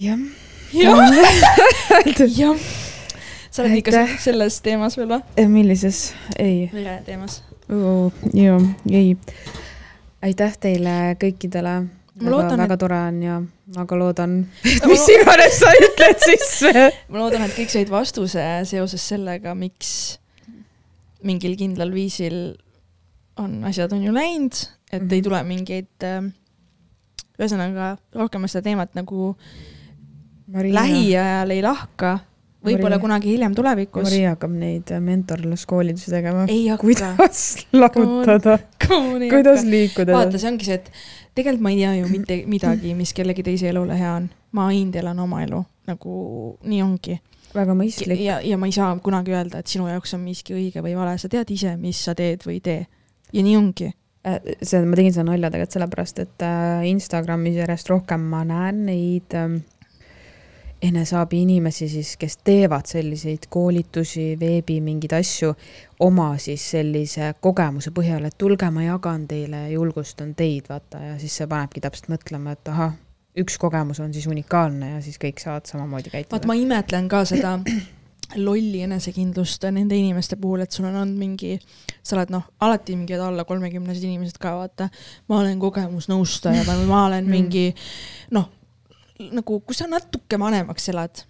jah. jah, jah. sa oled ikka selles teemas veel või? Eh, millises? ei. vere teemas. jaa, ei. aitäh teile kõikidele. Ma loodan, väga et- tore on ja väga loodan, et Ma mis iganes sa ütled siis. ma loodan, et kõik said vastuse seoses sellega, miks mingil kindlal viisil on asjad on ju läinud, et mm -hmm. ei Mhm. tule mingeid äh, ühesõnaga rohkem ma seda teemat nagu Maria, lähiajal ei lahka, võib-olla kunagi hiljem tulevikus. Maria hakkab neid mentorluskoolitusi tegema. ei hakka. kuidas lahutada kuidas liikuda vaata, see ongi see, et tegelikult ma ei tea ju mitte midagi, mis kellegi teise elule hea on. ma ainult elan oma elu, nagu nii ongi. väga mõistlik. ja, ja ma ei saa kunagi öelda, et sinu jaoks on miski õige või vale, sa tead ise, mis sa teed või ei tee. Ja nii ongi. Äh, see, ma tegin seda nalja tegelikult sellepärast, et äh, Instagramis järjest rohkem ma näen neid ähm, eneseabi inimesi siis, kes teevad selliseid koolitusi, veebi mingeid asju oma siis sellise kogemuse põhjal, et tulge, ma jagan teile ja julgustan teid, vaata, ja siis see panebki täpselt mõtlema, et ahah, üks kogemus on siis unikaalne ja siis kõik saavad samamoodi vaat käituda. ma imetlen ka seda lolli enesekindlust nende inimeste puhul, et sul on olnud mingi, sa oled noh, alati mingid alla kolmekümnesed inimesed ka vaata, ma olen kogemusnõustaja või ma olen Mm. mingi noh, nagu kui sa natuke vanemaks elad,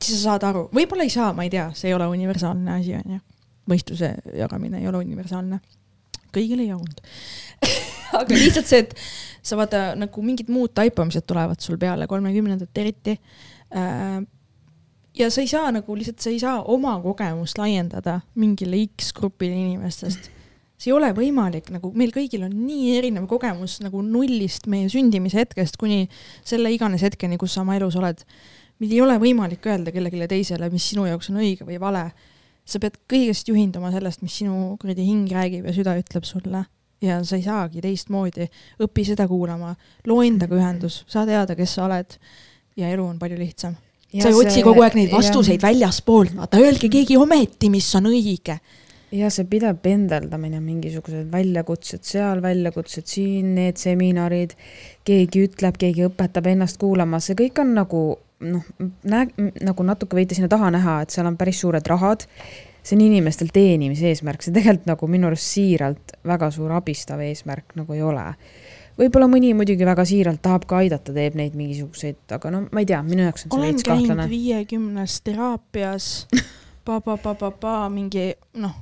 siis sa saad aru, võib-olla ei saa, ma ei tea, see ei ole universaalne asi, onju. mõistuse jagamine ei ole universaalne. kõigile ei jagunud. aga lihtsalt see, et sa vaata nagu mingid muud taipamised tulevad sul peale, kolmekümnendat eriti äh, ja sa ei saa nagu lihtsalt, sa ei saa oma kogemust laiendada mingile X grupile inimestest. see ei ole võimalik, nagu meil kõigil on nii erinev kogemus nagu nullist meie sündimise hetkest kuni selle iganes hetkeni, kus sa oma elus oled. meil ei ole võimalik öelda kellelegi teisele, mis sinu jaoks on õige või vale. sa pead kõigest juhinduma sellest, mis sinu kuradi hing räägib ja süda ütleb sulle ja sa ei saagi teistmoodi, õpi seda kuulama, loo endaga ühendus, saa teada, kes sa oled ja elu on palju lihtsam sa ei otsi kogu aeg neid vastuseid väljaspoolt, vaata öelge keegi ometi, mis on õige. ja see pidev pendeldamine, mingisugused väljakutsed seal, väljakutsed siin, need seminarid, keegi ütleb, keegi õpetab ennast kuulama, see kõik on nagu noh, nagu natuke võite sinna taha näha, et seal on päris suured rahad. see on inimestel teenimise eesmärk, see tegelikult nagu minu arust siiralt väga suur abistav eesmärk nagu ei ole võib-olla mõni muidugi väga siiralt tahab ka aidata, teeb neid mingisuguseid, aga no ma ei tea, minu jaoks on see olen veits käinud kahtlane. viiekümnes teraapias, pa-pa-pa-pa-pa mingi noh,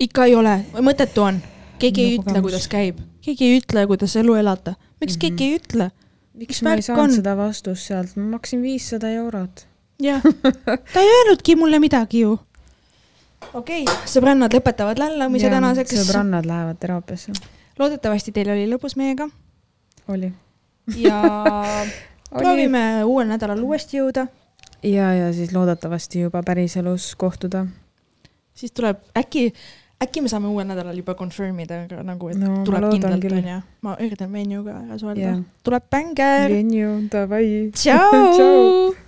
ikka ei ole, mõttetu on, keegi ei No ütle, kogemus. kuidas käib, keegi ei ütle, kuidas elu elada, miks Mhm. keegi ei ütle? miks ma ei saanud on? seda vastust sealt, ma maksin viissada eurot. jah, ta ei öelnudki mulle midagi ju. okei okay,, sõbrannad lõpetavad lällamise tänaseks. sõbrannad lähevad teraapiasse, loodetavasti teil oli lõbus meiega oli. ja proovime uuel nädalal uuesti jõuda, ja, ja siis loodetavasti juba päriselus kohtuda. siis tuleb äkki, äkki me saame uuel nädalal juba confirm ida, aga nagu, et No tuleb kindlalt onju. ma üritan Venjuga ära suhelda Jah. tuleb bänger. Genju, davai. tšau.